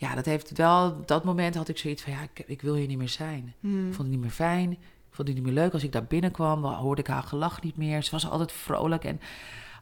ja, dat heeft wel. Dat moment had ik zoiets van: ja, ik, ik wil hier niet meer zijn. Mm. Ik vond het niet meer fijn. Ik vond het niet meer leuk. Als ik daar binnenkwam, hoorde ik haar gelach niet meer. Ze was altijd vrolijk. En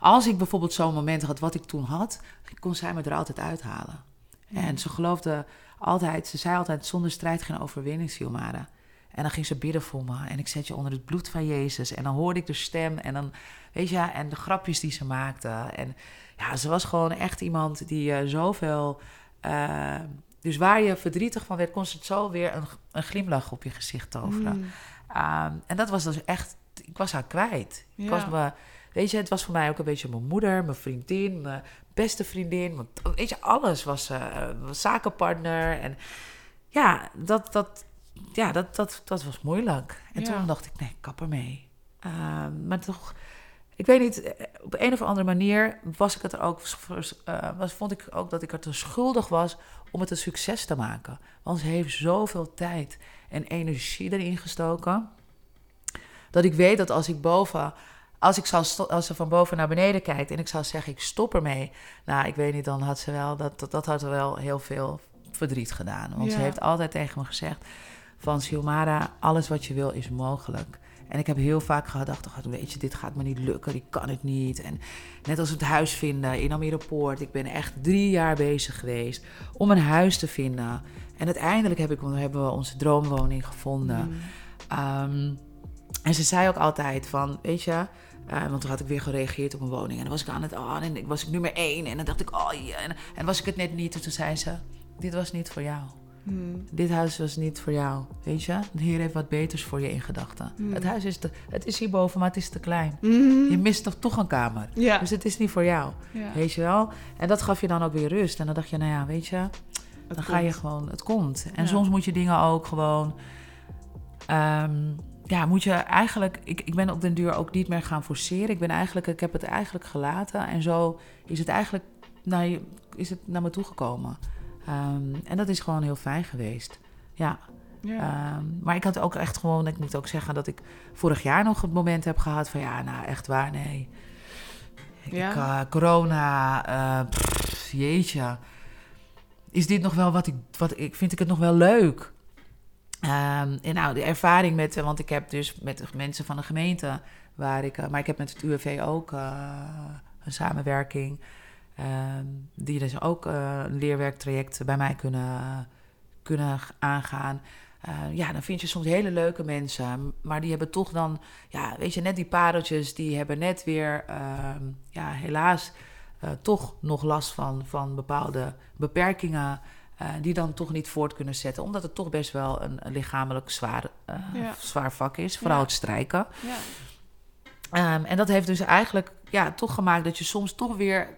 als ik bijvoorbeeld zo'n moment had, wat ik toen had, kon zij me er altijd uithalen. Mm. En ze geloofde altijd, ze zei altijd: zonder strijd geen overwinning, Silmara. En dan ging ze bidden voor me. En ik zet je onder het bloed van Jezus. En dan hoorde ik de stem. En dan, weet je, en de grapjes die ze maakte. En ja, ze was gewoon echt iemand die uh, zoveel. Uh, dus waar je verdrietig van werd, kon ze het zo weer een, een glimlach op je gezicht toveren. Mm. Um, en dat was dus echt, ik was haar kwijt. Ja. Ik was me, weet je, het was voor mij ook een beetje mijn moeder, mijn vriendin, mijn beste vriendin. Mijn, weet je, alles was uh, zakenpartner. En ja, dat, dat, ja dat, dat, dat was moeilijk. En Ja. toen dacht ik, nee, kap ermee. Um, maar toch, ik weet niet, op een of andere manier was ik het er ook, uh, was, vond ik ook dat ik er te schuldig was om het een succes te maken. Want ze heeft zoveel tijd en energie erin gestoken. Dat ik weet dat als ik boven als, ik zou als ze van boven naar beneden kijkt en ik zou zeggen, ik stop ermee. Nou, ik weet niet, dan had ze wel, dat, dat, dat had wel heel veel verdriet gedaan. Want ze heeft altijd tegen me gezegd van, Silmara, alles wat je wil is mogelijk. En ik heb heel vaak gedacht, oh, weet je, dit gaat me niet lukken, die kan het niet. En net als het huis vinden in Amerepoort. Ik ben echt drie jaar bezig geweest om een huis te vinden. En uiteindelijk heb ik, hebben we onze droomwoning gevonden. Mm. Ehm, en ze zei ook altijd van, weet je... eh, want toen had ik weer gereageerd op een woning. En dan was ik aan het... Oh, en ik was ik nummer één. En dan dacht ik, oh ja. En, en was ik het net niet. En toen zei ze, dit was niet voor jou. Mm. Dit huis was niet voor jou. Weet je? De Heer heeft wat beters voor je in gedachten. Hmm. Het huis is, te, het is hierboven, maar het is te klein. Mm. Je mist toch toch een kamer. Ja. Dus het is niet voor jou. ja. Weet je wel? En dat gaf je dan ook weer rust. En dan dacht je, nou ja, weet je, Het dan ga je gewoon, het komt. En Ja. soms moet je dingen ook gewoon, ehm, ja, moet je eigenlijk, ik, ik ben op den duur ook niet meer gaan forceren. Ik ben eigenlijk, ik heb het eigenlijk gelaten. En zo is het eigenlijk, naar, je, is het naar me toegekomen. Ehm, en dat is gewoon heel fijn geweest. Ja, Ja. Ehm, maar ik had ook echt gewoon, ik moet ook zeggen dat ik vorig jaar nog het moment heb gehad van ja, nou echt waar, nee. Ik, Ja? eh, corona, eh, pff, jeetje. Is dit nog wel wat ik, wat ik, vind ik het nog wel leuk? Ehm, en nou, de ervaring met, eh, want ik heb dus met de mensen van de gemeente, waar ik, maar ik heb met het UWV ook een samenwerking. Ehm, die dus ook eh, een leerwerktraject bij mij kunnen, kunnen aangaan. Eh, ja, dan vind je soms hele leuke mensen. Maar die hebben toch dan, ja, weet je, net die pareltjes, die hebben net weer, ehm, ja, helaas eh, toch nog last van, van bepaalde beperkingen. eh, die dan toch niet voort kunnen zetten. Omdat het toch best wel een, een lichamelijk zwaar, eh, Ja. zwaar vak is. Vooral Ja. het strijken. ja. Ehm, en dat heeft dus eigenlijk ja, toch gemaakt dat je soms toch weer...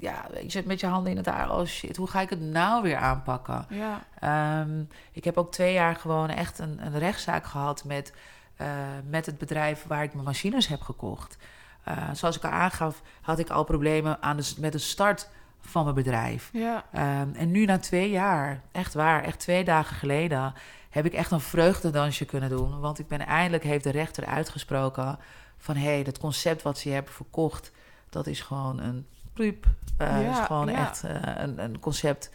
Ja, je zit met je handen in het haar. Oh shit, hoe ga ik het nou weer aanpakken? Ja. Ehm, ik heb ook twee jaar gewoon echt een, een rechtszaak gehad met, eh, met het bedrijf waar ik mijn machines heb gekocht. Eh, zoals ik al aangaf, had ik al problemen aan de, met de start van mijn bedrijf. Ja. Ehm, en nu na twee jaar, echt waar, echt twee dagen geleden, heb ik echt een vreugdedansje kunnen doen. Want ik ben eindelijk, heeft de rechter uitgesproken van hé, hey, dat concept wat ze hebben verkocht, dat is gewoon een priep. Eh, Ja, is gewoon ja. echt eh, een, een concept.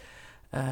eh,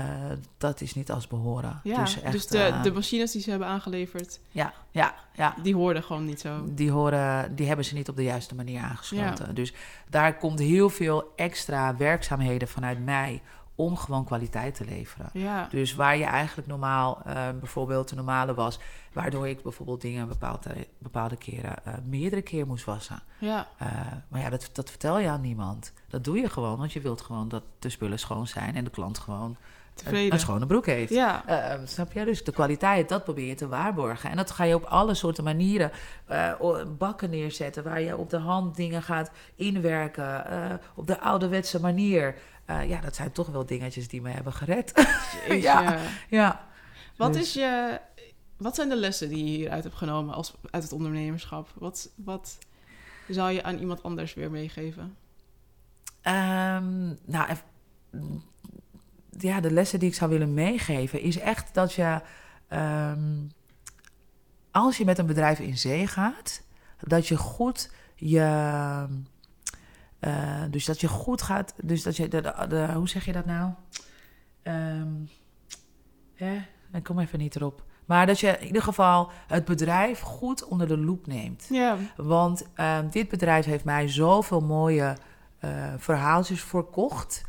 dat is niet als behoren. Ja, dus echt, dus de, eh, de machines die ze hebben aangeleverd, ja, ja, ja. die hoorden gewoon niet zo. Die, horen, die hebben ze niet op de juiste manier aangesloten. Dus daar komt heel veel extra werkzaamheden vanuit mij om gewoon kwaliteit te leveren. Ja. Dus waar je eigenlijk normaal, eh, bijvoorbeeld de normale was, waardoor ik bijvoorbeeld dingen bepaalde, bepaalde keren eh, meerdere keer moest wassen. Ja. Eh, maar ja, dat, dat vertel je aan niemand. Dat doe je gewoon, want je wilt gewoon dat de spullen schoon zijn en de klant gewoon een, schone broek heeft. Ja. Eh, snap je? Dus de kwaliteit, dat probeer je te waarborgen. En dat ga je op alle soorten manieren eh, bakken neerzetten... waar je op de hand dingen gaat inwerken, eh, op de ouderwetse manier. Eh, ja, dat zijn toch wel dingetjes die me hebben gered. Ja. ja. Wat, Dus- is je, wat zijn de lessen die je hieruit hebt genomen als, uit het ondernemerschap? Wat, wat zou je aan iemand anders weer meegeven? Ehm, nou, ja, de lessen die ik zou willen meegeven is echt dat je, ehm, als je met een bedrijf in zee gaat, dat je goed je, eh, dus dat je goed gaat, dus dat je, de, de, de- hoe zeg je dat nou? Ehm, hè? Ik kom even niet erop. Maar dat je in ieder geval het bedrijf goed onder de loep neemt. Ja. Want ehm, dit bedrijf heeft mij zoveel mooie eh, verhaaltjes verkocht.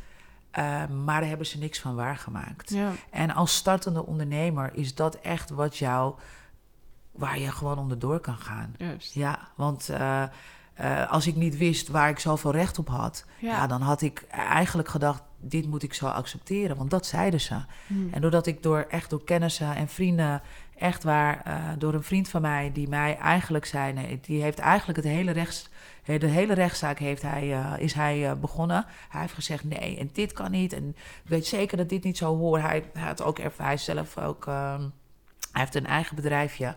ehm, maar daar hebben ze niks van waargemaakt. Ja. En als startende ondernemer is dat echt wat jou, waar je gewoon onderdoor kan gaan. Juist. Ja, want eh, eh, als ik niet wist waar ik zoveel recht op had, ja. Ja. dan had ik eigenlijk gedacht: dit moet ik zo accepteren, want dat zeiden ze. Hm. En doordat ik door echt door kennissen en vrienden, echt waar, eh, door een vriend van mij die mij eigenlijk zei, nee, die heeft eigenlijk het hele rechts, de hele rechtszaak heeft hij, eh, is hij eh, begonnen. Hij heeft gezegd nee en dit kan niet en ik weet zeker dat dit niet zo hoort. Hij, hij had ook hij zelf ook, ehm, hij heeft een eigen bedrijfje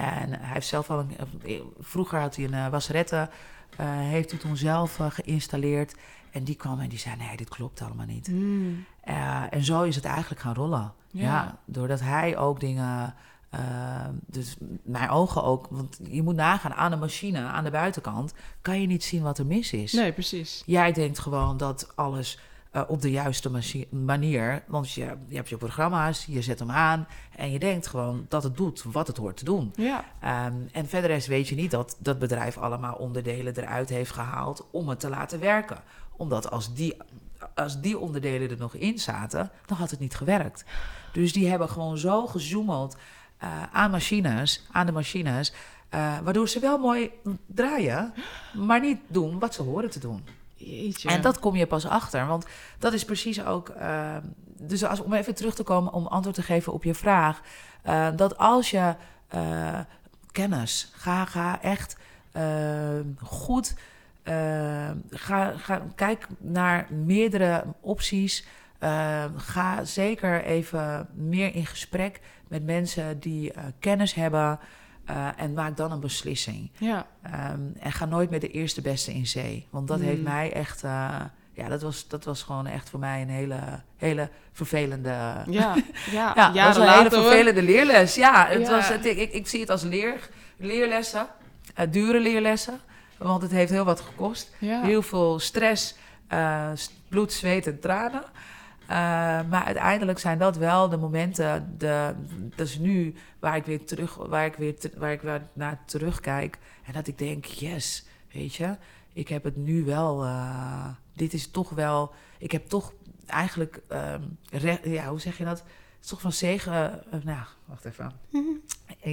en hij heeft zelf al een, eh, vroeger had hij een uh, wasserette, eh, heeft hij toen zelf eh, geïnstalleerd. En die kwam en die zei: Nee, dit klopt allemaal niet. Hm. Uh, en zo is het eigenlijk gaan rollen. Ja. Ja. doordat hij ook dingen Uh, dus mijn ogen ook, want je moet nagaan aan de machine, aan de buitenkant, kan je niet zien wat er mis is. Nee, precies. Jij denkt gewoon dat alles uh, op de juiste manier, want je, je hebt je programma's, je zet hem aan en je denkt gewoon dat het doet wat het hoort te doen. Ja. Um, en verder is weet je niet dat dat bedrijf allemaal onderdelen eruit heeft gehaald om het te laten werken. Omdat als die, als die onderdelen er nog in zaten, dan had het niet gewerkt. Dus die hebben gewoon zo gezoomeld uh, aan machines, aan de machines, uh, waardoor ze wel mooi draaien, maar niet doen wat ze horen te doen. En dat kom je pas achter, want dat is precies ook. Uh, dus als, om even terug te komen om antwoord te geven op je vraag, uh, dat als je kennis, ga, ga echt goed. ga, ga, kijk naar meerdere opties. ga zeker even meer in gesprek met mensen die uh, kennis hebben. Uh, en maak dan een beslissing. Ja. Um, en ga nooit met de eerste beste in zee. Want dat Mm. heeft mij echt. Uh, ja, dat was, dat was gewoon echt voor mij een hele, hele vervelende. Ja, ja, ja dat was een later, hele hoor. vervelende leerles. Ja, het Ja. Was, het, ik, ik, ik zie het als leer, leerlessen. Uh, dure leerlessen. Want het heeft heel wat gekost. Ja. Heel veel stress, bloed, zweet en tranen. Uh, maar uiteindelijk zijn dat wel de momenten, de, dat is nu waar ik weer terug, waar ik weer, waar ik weer naar terugkijk. En dat ik denk, yes, weet je, ik heb het nu wel, uh, dit is toch wel, ik heb toch eigenlijk, um, re, ja, hoe zeg je dat? Het is toch van zegen, uh, nou, wacht even.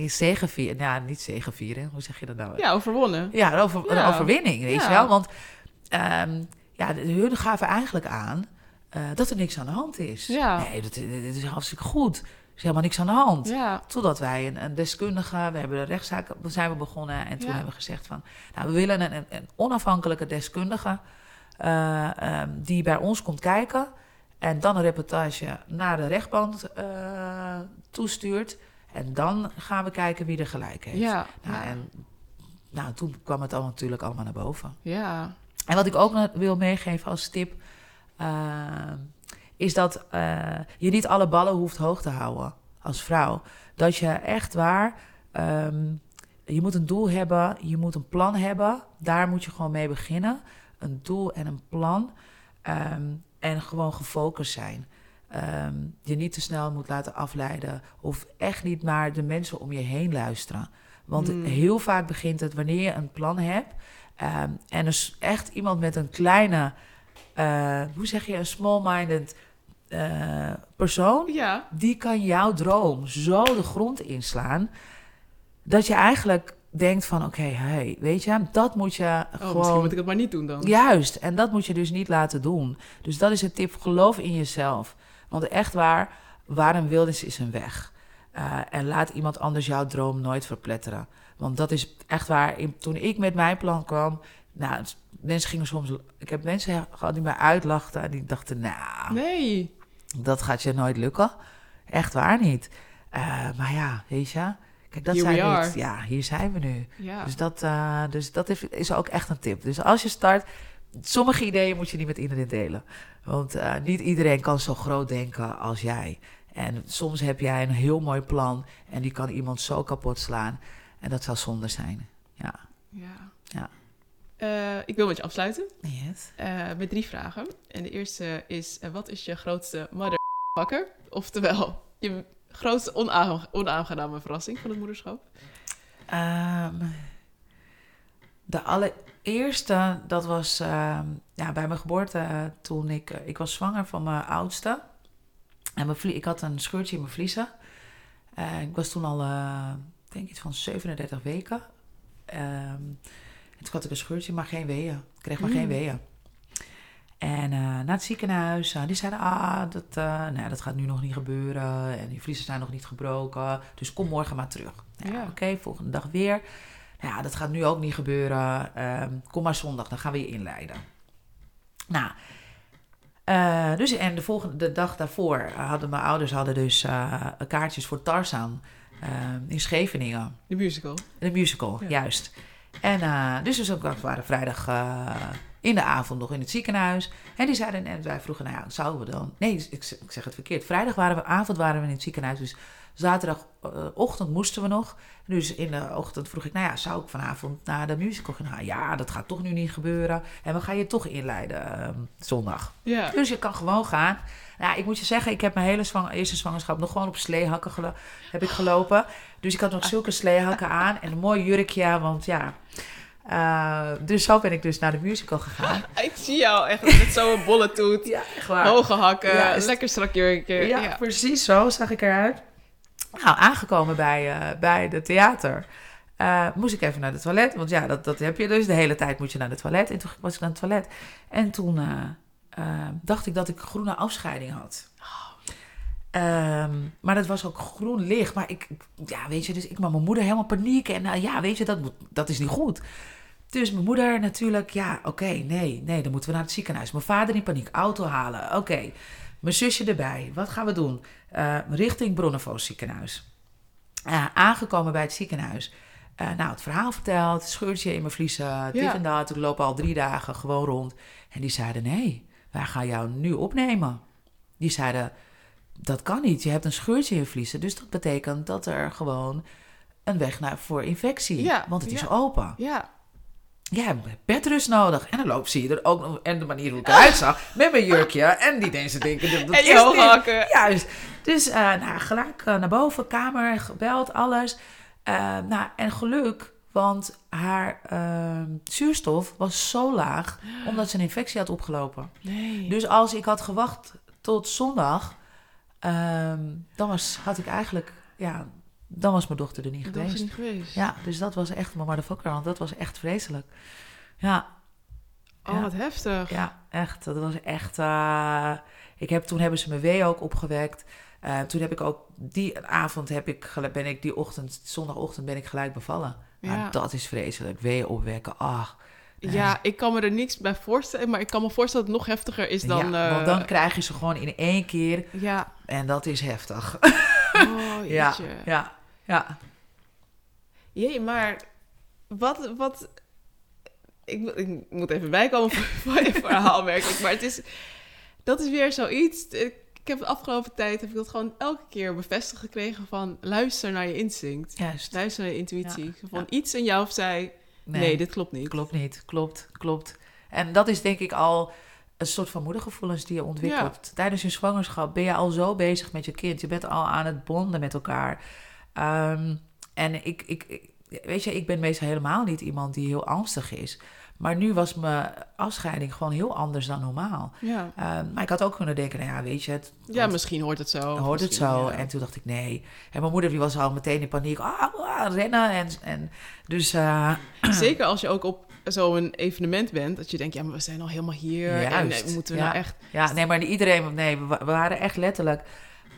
Zegenvieren, ja, niet zegenvieren, hoe zeg je dat nou? Ja, overwonnen. Ja, een, over, Ja. een overwinning, weet Ja. je wel. Want um, ja, hun gaven eigenlijk aan uh, dat er niks aan de hand is. Ja. Nee, dat, is hartstikke goed. Er is helemaal niks aan de hand. Ja. Totdat wij een, een deskundige, we hebben de rechtszaak zijn we begonnen en toen Ja. hebben we gezegd van, nou, we willen een, een, onafhankelijke deskundige uh, um, die bij ons komt kijken en dan een reportage naar de rechtbank uh, toestuurt. En dan gaan we kijken wie er gelijk heeft. Ja. Nou, ja. En nou, toen kwam het al natuurlijk allemaal naar boven. ja. En wat ik ook wil meegeven als tip, is dat uh, je niet alle ballen hoeft hoog te houden als vrouw. Dat je echt waar, um, je moet een doel hebben, je moet een plan hebben. Daar moet je gewoon mee beginnen. Een doel en een plan. Um, en gewoon gefocust zijn. Um, je niet te snel moet laten afleiden. Of echt niet naar de mensen om je heen luisteren. Want Hmm. mm. heel vaak begint het wanneer je een plan hebt. En dus echt iemand met een kleine, uh, hoe zeg je, een small-minded uh, persoon. Ja. Die kan jouw droom zo de grond inslaan. Dat je eigenlijk denkt van, oké, okay, hey, weet je, dat moet je Oh, gewoon... misschien moet ik het maar niet doen dan. Juist, en dat moet je dus niet laten doen. Dus dat is een tip, geloof in jezelf. Want echt waar, waar een wil is, is een weg. Uh, en laat iemand anders jouw droom nooit verpletteren. Want dat is echt waar. In, toen ik met mijn plan kwam, nou, mensen gingen soms. Ik heb mensen gehad die mij uitlachten en die dachten, nou, Nee. dat gaat je nooit lukken. Echt waar niet. Uh, maar ja, weet je. Kijk, dat Here zijn we niet, ja, hier zijn we nu. Ja. Dus dat, uh, dus dat is, is ook echt een tip. Dus als je start, sommige ideeën moet je niet met iedereen delen. Want uh, niet iedereen kan zo groot denken als jij. En soms heb jij een heel mooi plan en die kan iemand zo kapot slaan. En dat zou zonde zijn. Ja. Ja. ja. Uh, ik wil met je afsluiten. Yes. Uh, met drie vragen. En de eerste is: uh, wat is je grootste motherfucker? Oftewel, je grootste onaange onaangename verrassing van het moederschap? Um, de allereerste, dat was uh, ja, bij mijn geboorte toen ik... Ik was zwanger van mijn oudste. En mijn ik had een scheurtje in mijn vliezen. Ik was toen al, denk iets van 37 weken. Um, toen had ik een scheurtje, maar geen weeën. Ik kreeg maar mm. geen weeën. En uh, naar het ziekenhuis, uh, die zeiden, ah, dat, uh, nou, dat gaat nu nog niet gebeuren. En die vliezen zijn nog niet gebroken. Dus kom morgen maar terug. Ja, ja. Oké, okay, volgende dag weer. Ja, dat gaat nu ook niet gebeuren. Um, kom maar zondag, dan gaan we je inleiden. Nou, dus en de volgende de dag daarvoor hadden mijn ouders hadden dus kaartjes voor Tarzan uh, in Scheveningen. De musical. De musical, Ja. juist. En uh, dus, dus ook, we waren vrijdag uh, in de avond nog in het ziekenhuis. En die zeiden, en wij vroegen, nou ja, zouden we dan... Nee, ik, ik zeg het verkeerd. Vrijdag waren we, avond waren we in het ziekenhuis. Dus zaterdagochtend moesten we nog. Dus in de ochtend vroeg ik, nou ja, zou ik vanavond naar de musical gaan? Ja, dat gaat toch nu niet gebeuren. En we gaan je toch inleiden ehm, zondag. Dus je kan gewoon gaan. Nou, ik moet je zeggen, ik heb mijn hele zwang eerste zwangerschap nog gewoon op sleehakken heb ik gelopen. Dus ik had nog zulke sleehakken aan en een mooi jurkje, want ja... Uh, dus zo ben ik dus naar de musical gegaan. Ik zie jou echt met zo'n bolle toet. Ja, echt waar. Hoge hakken, ja, lekker strak jurkje. Ja, ja, precies zo zag ik eruit. Nou, aangekomen bij, uh, bij de theater. Uh, moest ik even naar het toilet. Want ja, dat, dat heb je dus. De hele tijd moet je naar het toilet. En toen was ik naar het toilet. En toen dacht ik dat ik groene afscheiding had. Um, maar dat was ook groen licht. Maar ik, ja, weet je, dus ik met mijn moeder helemaal paniek. En uh, ja, weet je, dat, moet, dat is niet goed. Dus mijn moeder natuurlijk, ja, oké, okay, nee, nee, dan moeten we naar het ziekenhuis. Mijn vader in paniek, auto halen, oké. Okay. Mijn zusje erbij, wat gaan we doen? Uh, richting Bronnefoos ziekenhuis. Uh, aangekomen bij het ziekenhuis. nou, het verhaal verteld, scheurtje in mijn vliezen, ja. dit en dat. Ik loop al drie dagen gewoon rond. En die zeiden, nee, wij gaan jou nu opnemen. Die zeiden, dat kan niet. Je hebt een scheurtje in je vliezen. Dus dat betekent dat er gewoon een weg naar voor infectie. Ja, want het is open. Ja. Ja, hebt bedrust nodig. En dan loop zie je er ook nog... En de manier hoe ik eruit zag. Met mijn jurkje. En die mensen denken... Dat, dat en je. Juist. Dus uh, nou, gelijk uh, naar boven. Kamer, gebeld, alles. Uh, nou, en geluk... Want haar ehm, zuurstof was zo laag... Omdat ze een infectie had opgelopen. Nee. Dus als ik had gewacht tot zondag... Um, dan was, had ik eigenlijk, ja, dan was mijn dochter er niet geweest. is niet geweest. Ja, dus dat was echt mijn motherfucker, want dat was echt vreselijk. Ja, Oh, Ja. wat heftig. ja, echt. Dat was echt. uh, ik heb, toen hebben ze me wee ook opgewekt. Uh, toen heb ik ook die avond heb ik, ben ik die ochtend, zondagochtend ben ik gelijk bevallen. Ja. Nou, dat is vreselijk. Wee opwekken. Ach. Ja, ik kan me er niks bij voorstellen, maar ik kan me voorstellen dat het nog heftiger is dan... ja, eh, want dan krijg je ze gewoon in één keer Ja, en dat is heftig. oh ja, ja, ja. Jee, maar wat... wat ik, moet- ik moet even bijkomen voor je verhaal, merk ik. Maar het is, dat is weer zoiets... Ik, heb de afgelopen tijd heb ik dat gewoon elke keer bevestigd gekregen van... luister naar je instinct. Juist. Luister naar je intuïtie. Ja, Van ja. iets in jou zei... Nee, dit klopt niet. Klopt niet, klopt, klopt. En dat is denk ik al een soort van moedergevoelens die je ontwikkelt. Tijdens je zwangerschap ben je al zo bezig met je kind. Je bent al aan het bonden met elkaar. Ehm, en ik, ik, ik- weet je, ik ben meestal helemaal niet iemand die heel angstig is. Maar nu was mijn afscheiding gewoon heel anders dan normaal. Ja. Ehm, maar ik had ook kunnen denken, nou ja, weet je, het, ja, misschien hoort het zo. hoort het zo. ja. En toen dacht ik, nee. En mijn moeder die was al meteen in paniek. Ah, ah, rennen. En, en dus eh, Zeker als je ook op zo'n evenement bent, dat je denkt, ja, maar we zijn al helemaal hier. En Juist, eh, moeten we ja. nou echt... Ja, nee, maar iedereen, nee, we, wa- we waren echt letterlijk,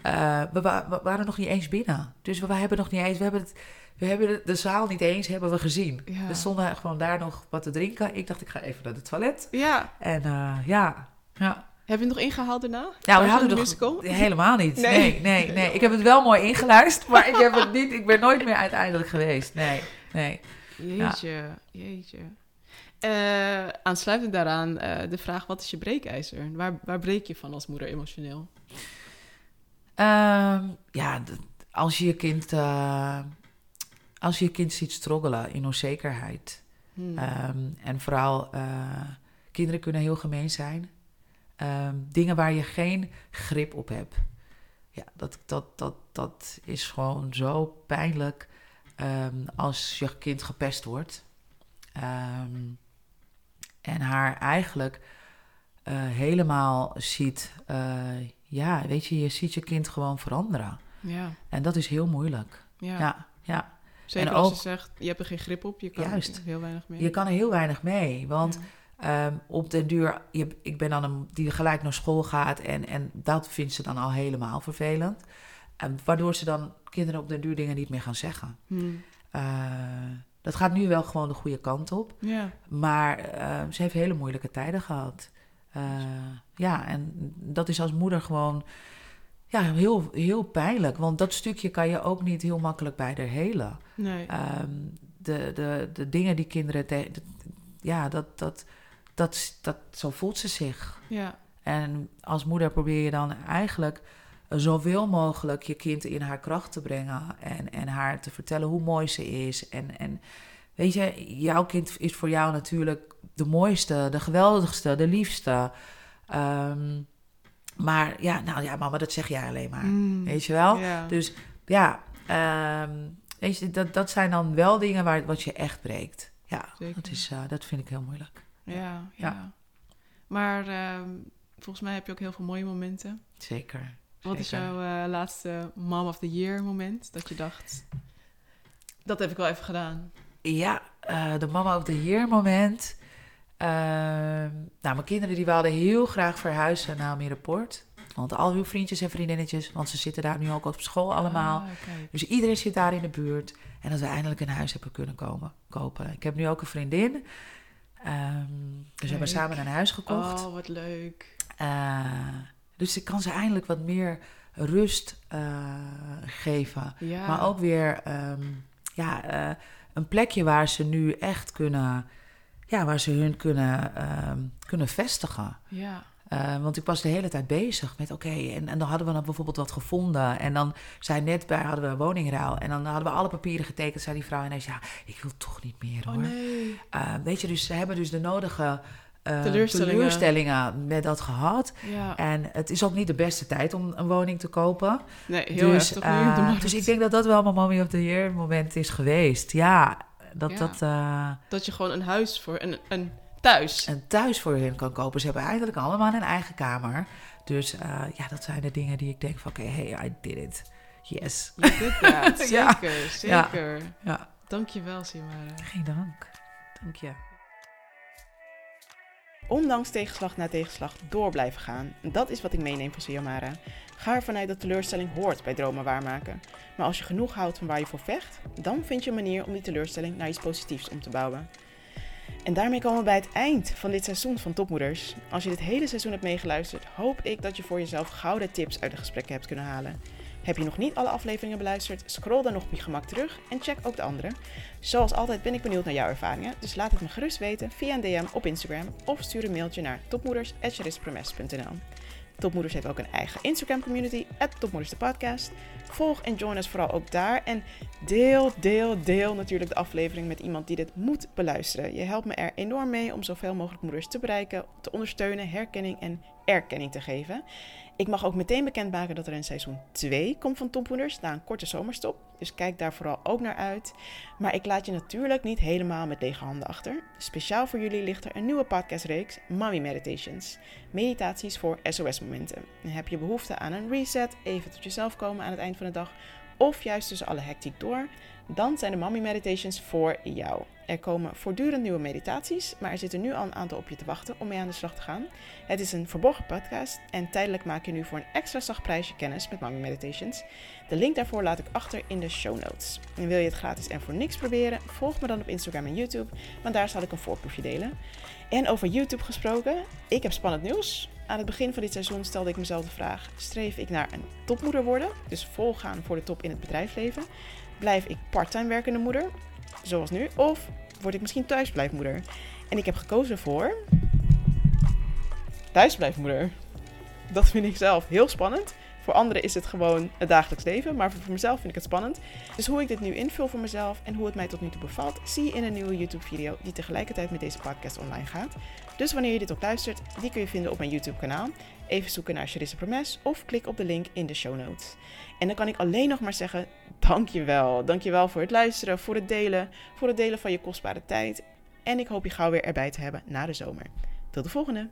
eh, we, wa- we waren nog niet eens binnen. Dus we, we hebben nog niet eens, we hebben, het, we hebben de, zaal niet eens hebben we gezien. Ja. We stonden gewoon daar nog wat te drinken. Ik dacht, ik ga even naar het toilet. Ja. En eh, ja, ja. Heb je het nog ingehaald daarna? Nou, we hadden de nog musical? helemaal niet. Nee. Nee. nee, nee, Ik heb het wel mooi ingeluisterd, maar ik heb het niet. Ik ben nooit meer uiteindelijk geweest. Nee, nee. Jeetje, jeetje. Eh, aansluitend daaraan eh, de vraag, wat is je breekijzer? Waar, waar breek je van als moeder emotioneel? Ehm, ja, als je je kind, als je je kind ziet struggelen in onzekerheid. Hmm. Ehm, en vooral, eh, kinderen kunnen heel gemeen zijn. Ehm, dingen waar je geen grip op hebt. Ja, dat, dat, dat, dat is gewoon zo pijnlijk ehm, als je kind gepest wordt. En haar eigenlijk eh, helemaal ziet, eh, ja, weet je, je ziet je kind gewoon veranderen. ja, En dat is heel moeilijk. ja. Ja, ja. Zeker en als ook- je zegt, je hebt er geen grip op, je kan Juist. er heel weinig mee. Je kan er heel weinig mee. Want. Ehm, op den duur, je, ik ben dan een die gelijk naar school gaat en, en dat vindt ze dan al helemaal vervelend. En waardoor ze dan kinderen op den duur dingen niet meer gaan zeggen. Hmm. Eh, dat gaat nu wel gewoon de goede kant op. Ja, Maar eh, ze heeft hele moeilijke tijden gehad. Eh, ja, en dat is als moeder gewoon ja, heel, heel pijnlijk. Want dat stukje kan je ook niet heel makkelijk bij haar helen. nee. Ehm, de, de, de dingen die kinderen... de- ja, dat, dat, dat, dat, zo voelt ze zich. Ja. En als moeder probeer je dan eigenlijk zoveel mogelijk je kind in haar kracht te brengen. En, en haar te vertellen hoe mooi ze is. En, en weet je, jouw kind is voor jou natuurlijk de mooiste, de geweldigste, de liefste. Ehm, maar ja, nou ja, mama, dat zeg jij alleen maar. Mm. Weet je wel? Dus ja, ehm, weet je, dat, dat zijn dan wel dingen waar, wat je echt breekt. Ja, Zeker. dat, is, eh, dat vind ik heel moeilijk. Ja, ja. Ja. Maar ehm, volgens mij heb je ook heel veel mooie momenten. Zeker. Wat is jouw eh, laatste Mom of the Year moment? Dat je dacht, dat heb ik wel even gedaan. Ja, eh, de mama op de year moment. Ehm, nou, mijn kinderen die wilden heel graag verhuizen naar Middenpoort. Want al hun vriendjes en vriendinnetjes, want ze zitten daar nu ook op school allemaal. Ah. Dus iedereen zit daar in de buurt. En dat we eindelijk een huis hebben kunnen komen, kopen. Ik heb nu ook een vriendin. Ehm, dus we hebben samen een huis gekocht. Oh, wat leuk. Eh, dus ik kan ze eindelijk wat meer rust eh, geven. Ja. Maar ook weer ehm, ja, eh, een plekje waar ze nu echt kunnen, ja, waar ze hun kunnen, ehm, kunnen vestigen. Ja. Eh, want ik was de hele tijd bezig met, oké, en, en dan hadden we dan bijvoorbeeld wat gevonden. En dan zei net bij, hadden we woningruil. En dan hadden we alle papieren getekend, zei die vrouw ineens, ja, ik wil toch niet meer hoor. Oh nee. Eh, weet je, dus ze hebben dus de nodige eh, Teleurstellingen. teleurstellingen met dat gehad. Ja. En het is ook niet de beste tijd om een woning te kopen. Nee, heel dus, heftig dus ik denk dat dat wel mijn mommy of the year moment is geweest. Ja, dat Ja. dat eh, Dat je gewoon een huis voor, een, een thuis. een thuis voor hun kan kopen. Ze hebben eigenlijk allemaal een eigen kamer. Dus eh, ja, dat zijn de dingen die ik denk van... oké, hey, I did it. Yes. Je did that. Ja. Zeker, zeker. Ja, Dankjewel, Simara. geen dank. Dank je. Ondanks tegenslag na tegenslag door blijven gaan. Dat is wat ik meeneem van Siamara. Ga ervan uit dat teleurstelling hoort bij dromen waarmaken. Maar als je genoeg houdt van waar je voor vecht, dan vind je een manier om die teleurstelling naar iets positiefs om te bouwen. En daarmee komen we bij het eind van dit seizoen van Topmoeders. Als je dit hele seizoen hebt meegeluisterd, hoop ik dat je voor jezelf gouden tips uit de gesprekken hebt kunnen halen. Heb je nog niet alle afleveringen beluisterd? Scroll dan nog op je gemak terug en check ook de andere. Zoals altijd ben ik benieuwd naar jouw ervaringen, dus laat het me gerust weten via een DM op Instagram of stuur een mailtje naar topmoeders.charispromes.nl. Topmoeders heeft ook een eigen Instagram community, Topmoeders de podcast. Volg en join ons vooral ook daar en deel, deel, deel natuurlijk de aflevering met iemand die dit moet beluisteren. Je helpt me er enorm mee om zoveel mogelijk moeders te bereiken, te ondersteunen, herkenning en erkenning te geven. Ik mag ook meteen bekendmaken dat er een seizoen 2 komt van Topmoeders na een korte zomerstop. Dus kijk daar vooral ook naar uit. Maar ik laat je natuurlijk niet helemaal met lege handen achter. Speciaal voor jullie ligt er een nieuwe podcastreeks, Mommy Meditations. Meditaties voor SOS-momenten. En heb je behoefte aan een reset, even tot jezelf komen aan het eind van de dag, of juist tussen alle hectiek door, dan zijn de Mommy Meditations voor jou. Er komen voortdurend nieuwe meditaties, maar er zitten nu al een aantal op je te wachten om mee aan de slag te gaan. Het is een verborgen podcast en tijdelijk maak je nu voor een extra zacht prijsje kennis met Mommy Meditations. De link daarvoor laat ik achter in de show notes. En wil je het gratis en voor niks proberen, volg me dan op Instagram en YouTube, want daar zal ik een voorproefje delen. En over YouTube gesproken, ik heb spannend nieuws. Aan het begin van dit seizoen stelde ik mezelf de vraag: streef ik naar een topmoeder worden, dus volgaan voor de top in het bedrijfsleven? Blijf ik parttime werkende moeder, zoals nu, of word ik misschien thuisblijfmoeder? En ik heb gekozen voor thuisblijfmoeder. Dat vind ik zelf heel spannend. Voor anderen is het gewoon het dagelijks leven, maar voor mezelf vind ik het spannend. Dus hoe ik dit nu invul voor mezelf en hoe het mij tot nu toe bevalt, zie je in een nieuwe YouTube-video die tegelijkertijd met deze podcast online gaat. Dus wanneer je dit ook luistert, die kun je vinden op mijn YouTube-kanaal. Even zoeken naar Charisse Promes of klik op de link in de show notes. En dan kan ik alleen nog maar zeggen, dankjewel. Dankjewel voor het luisteren, voor het delen, voor het delen van je kostbare tijd. En ik hoop je gauw weer erbij te hebben na de zomer. Tot de volgende!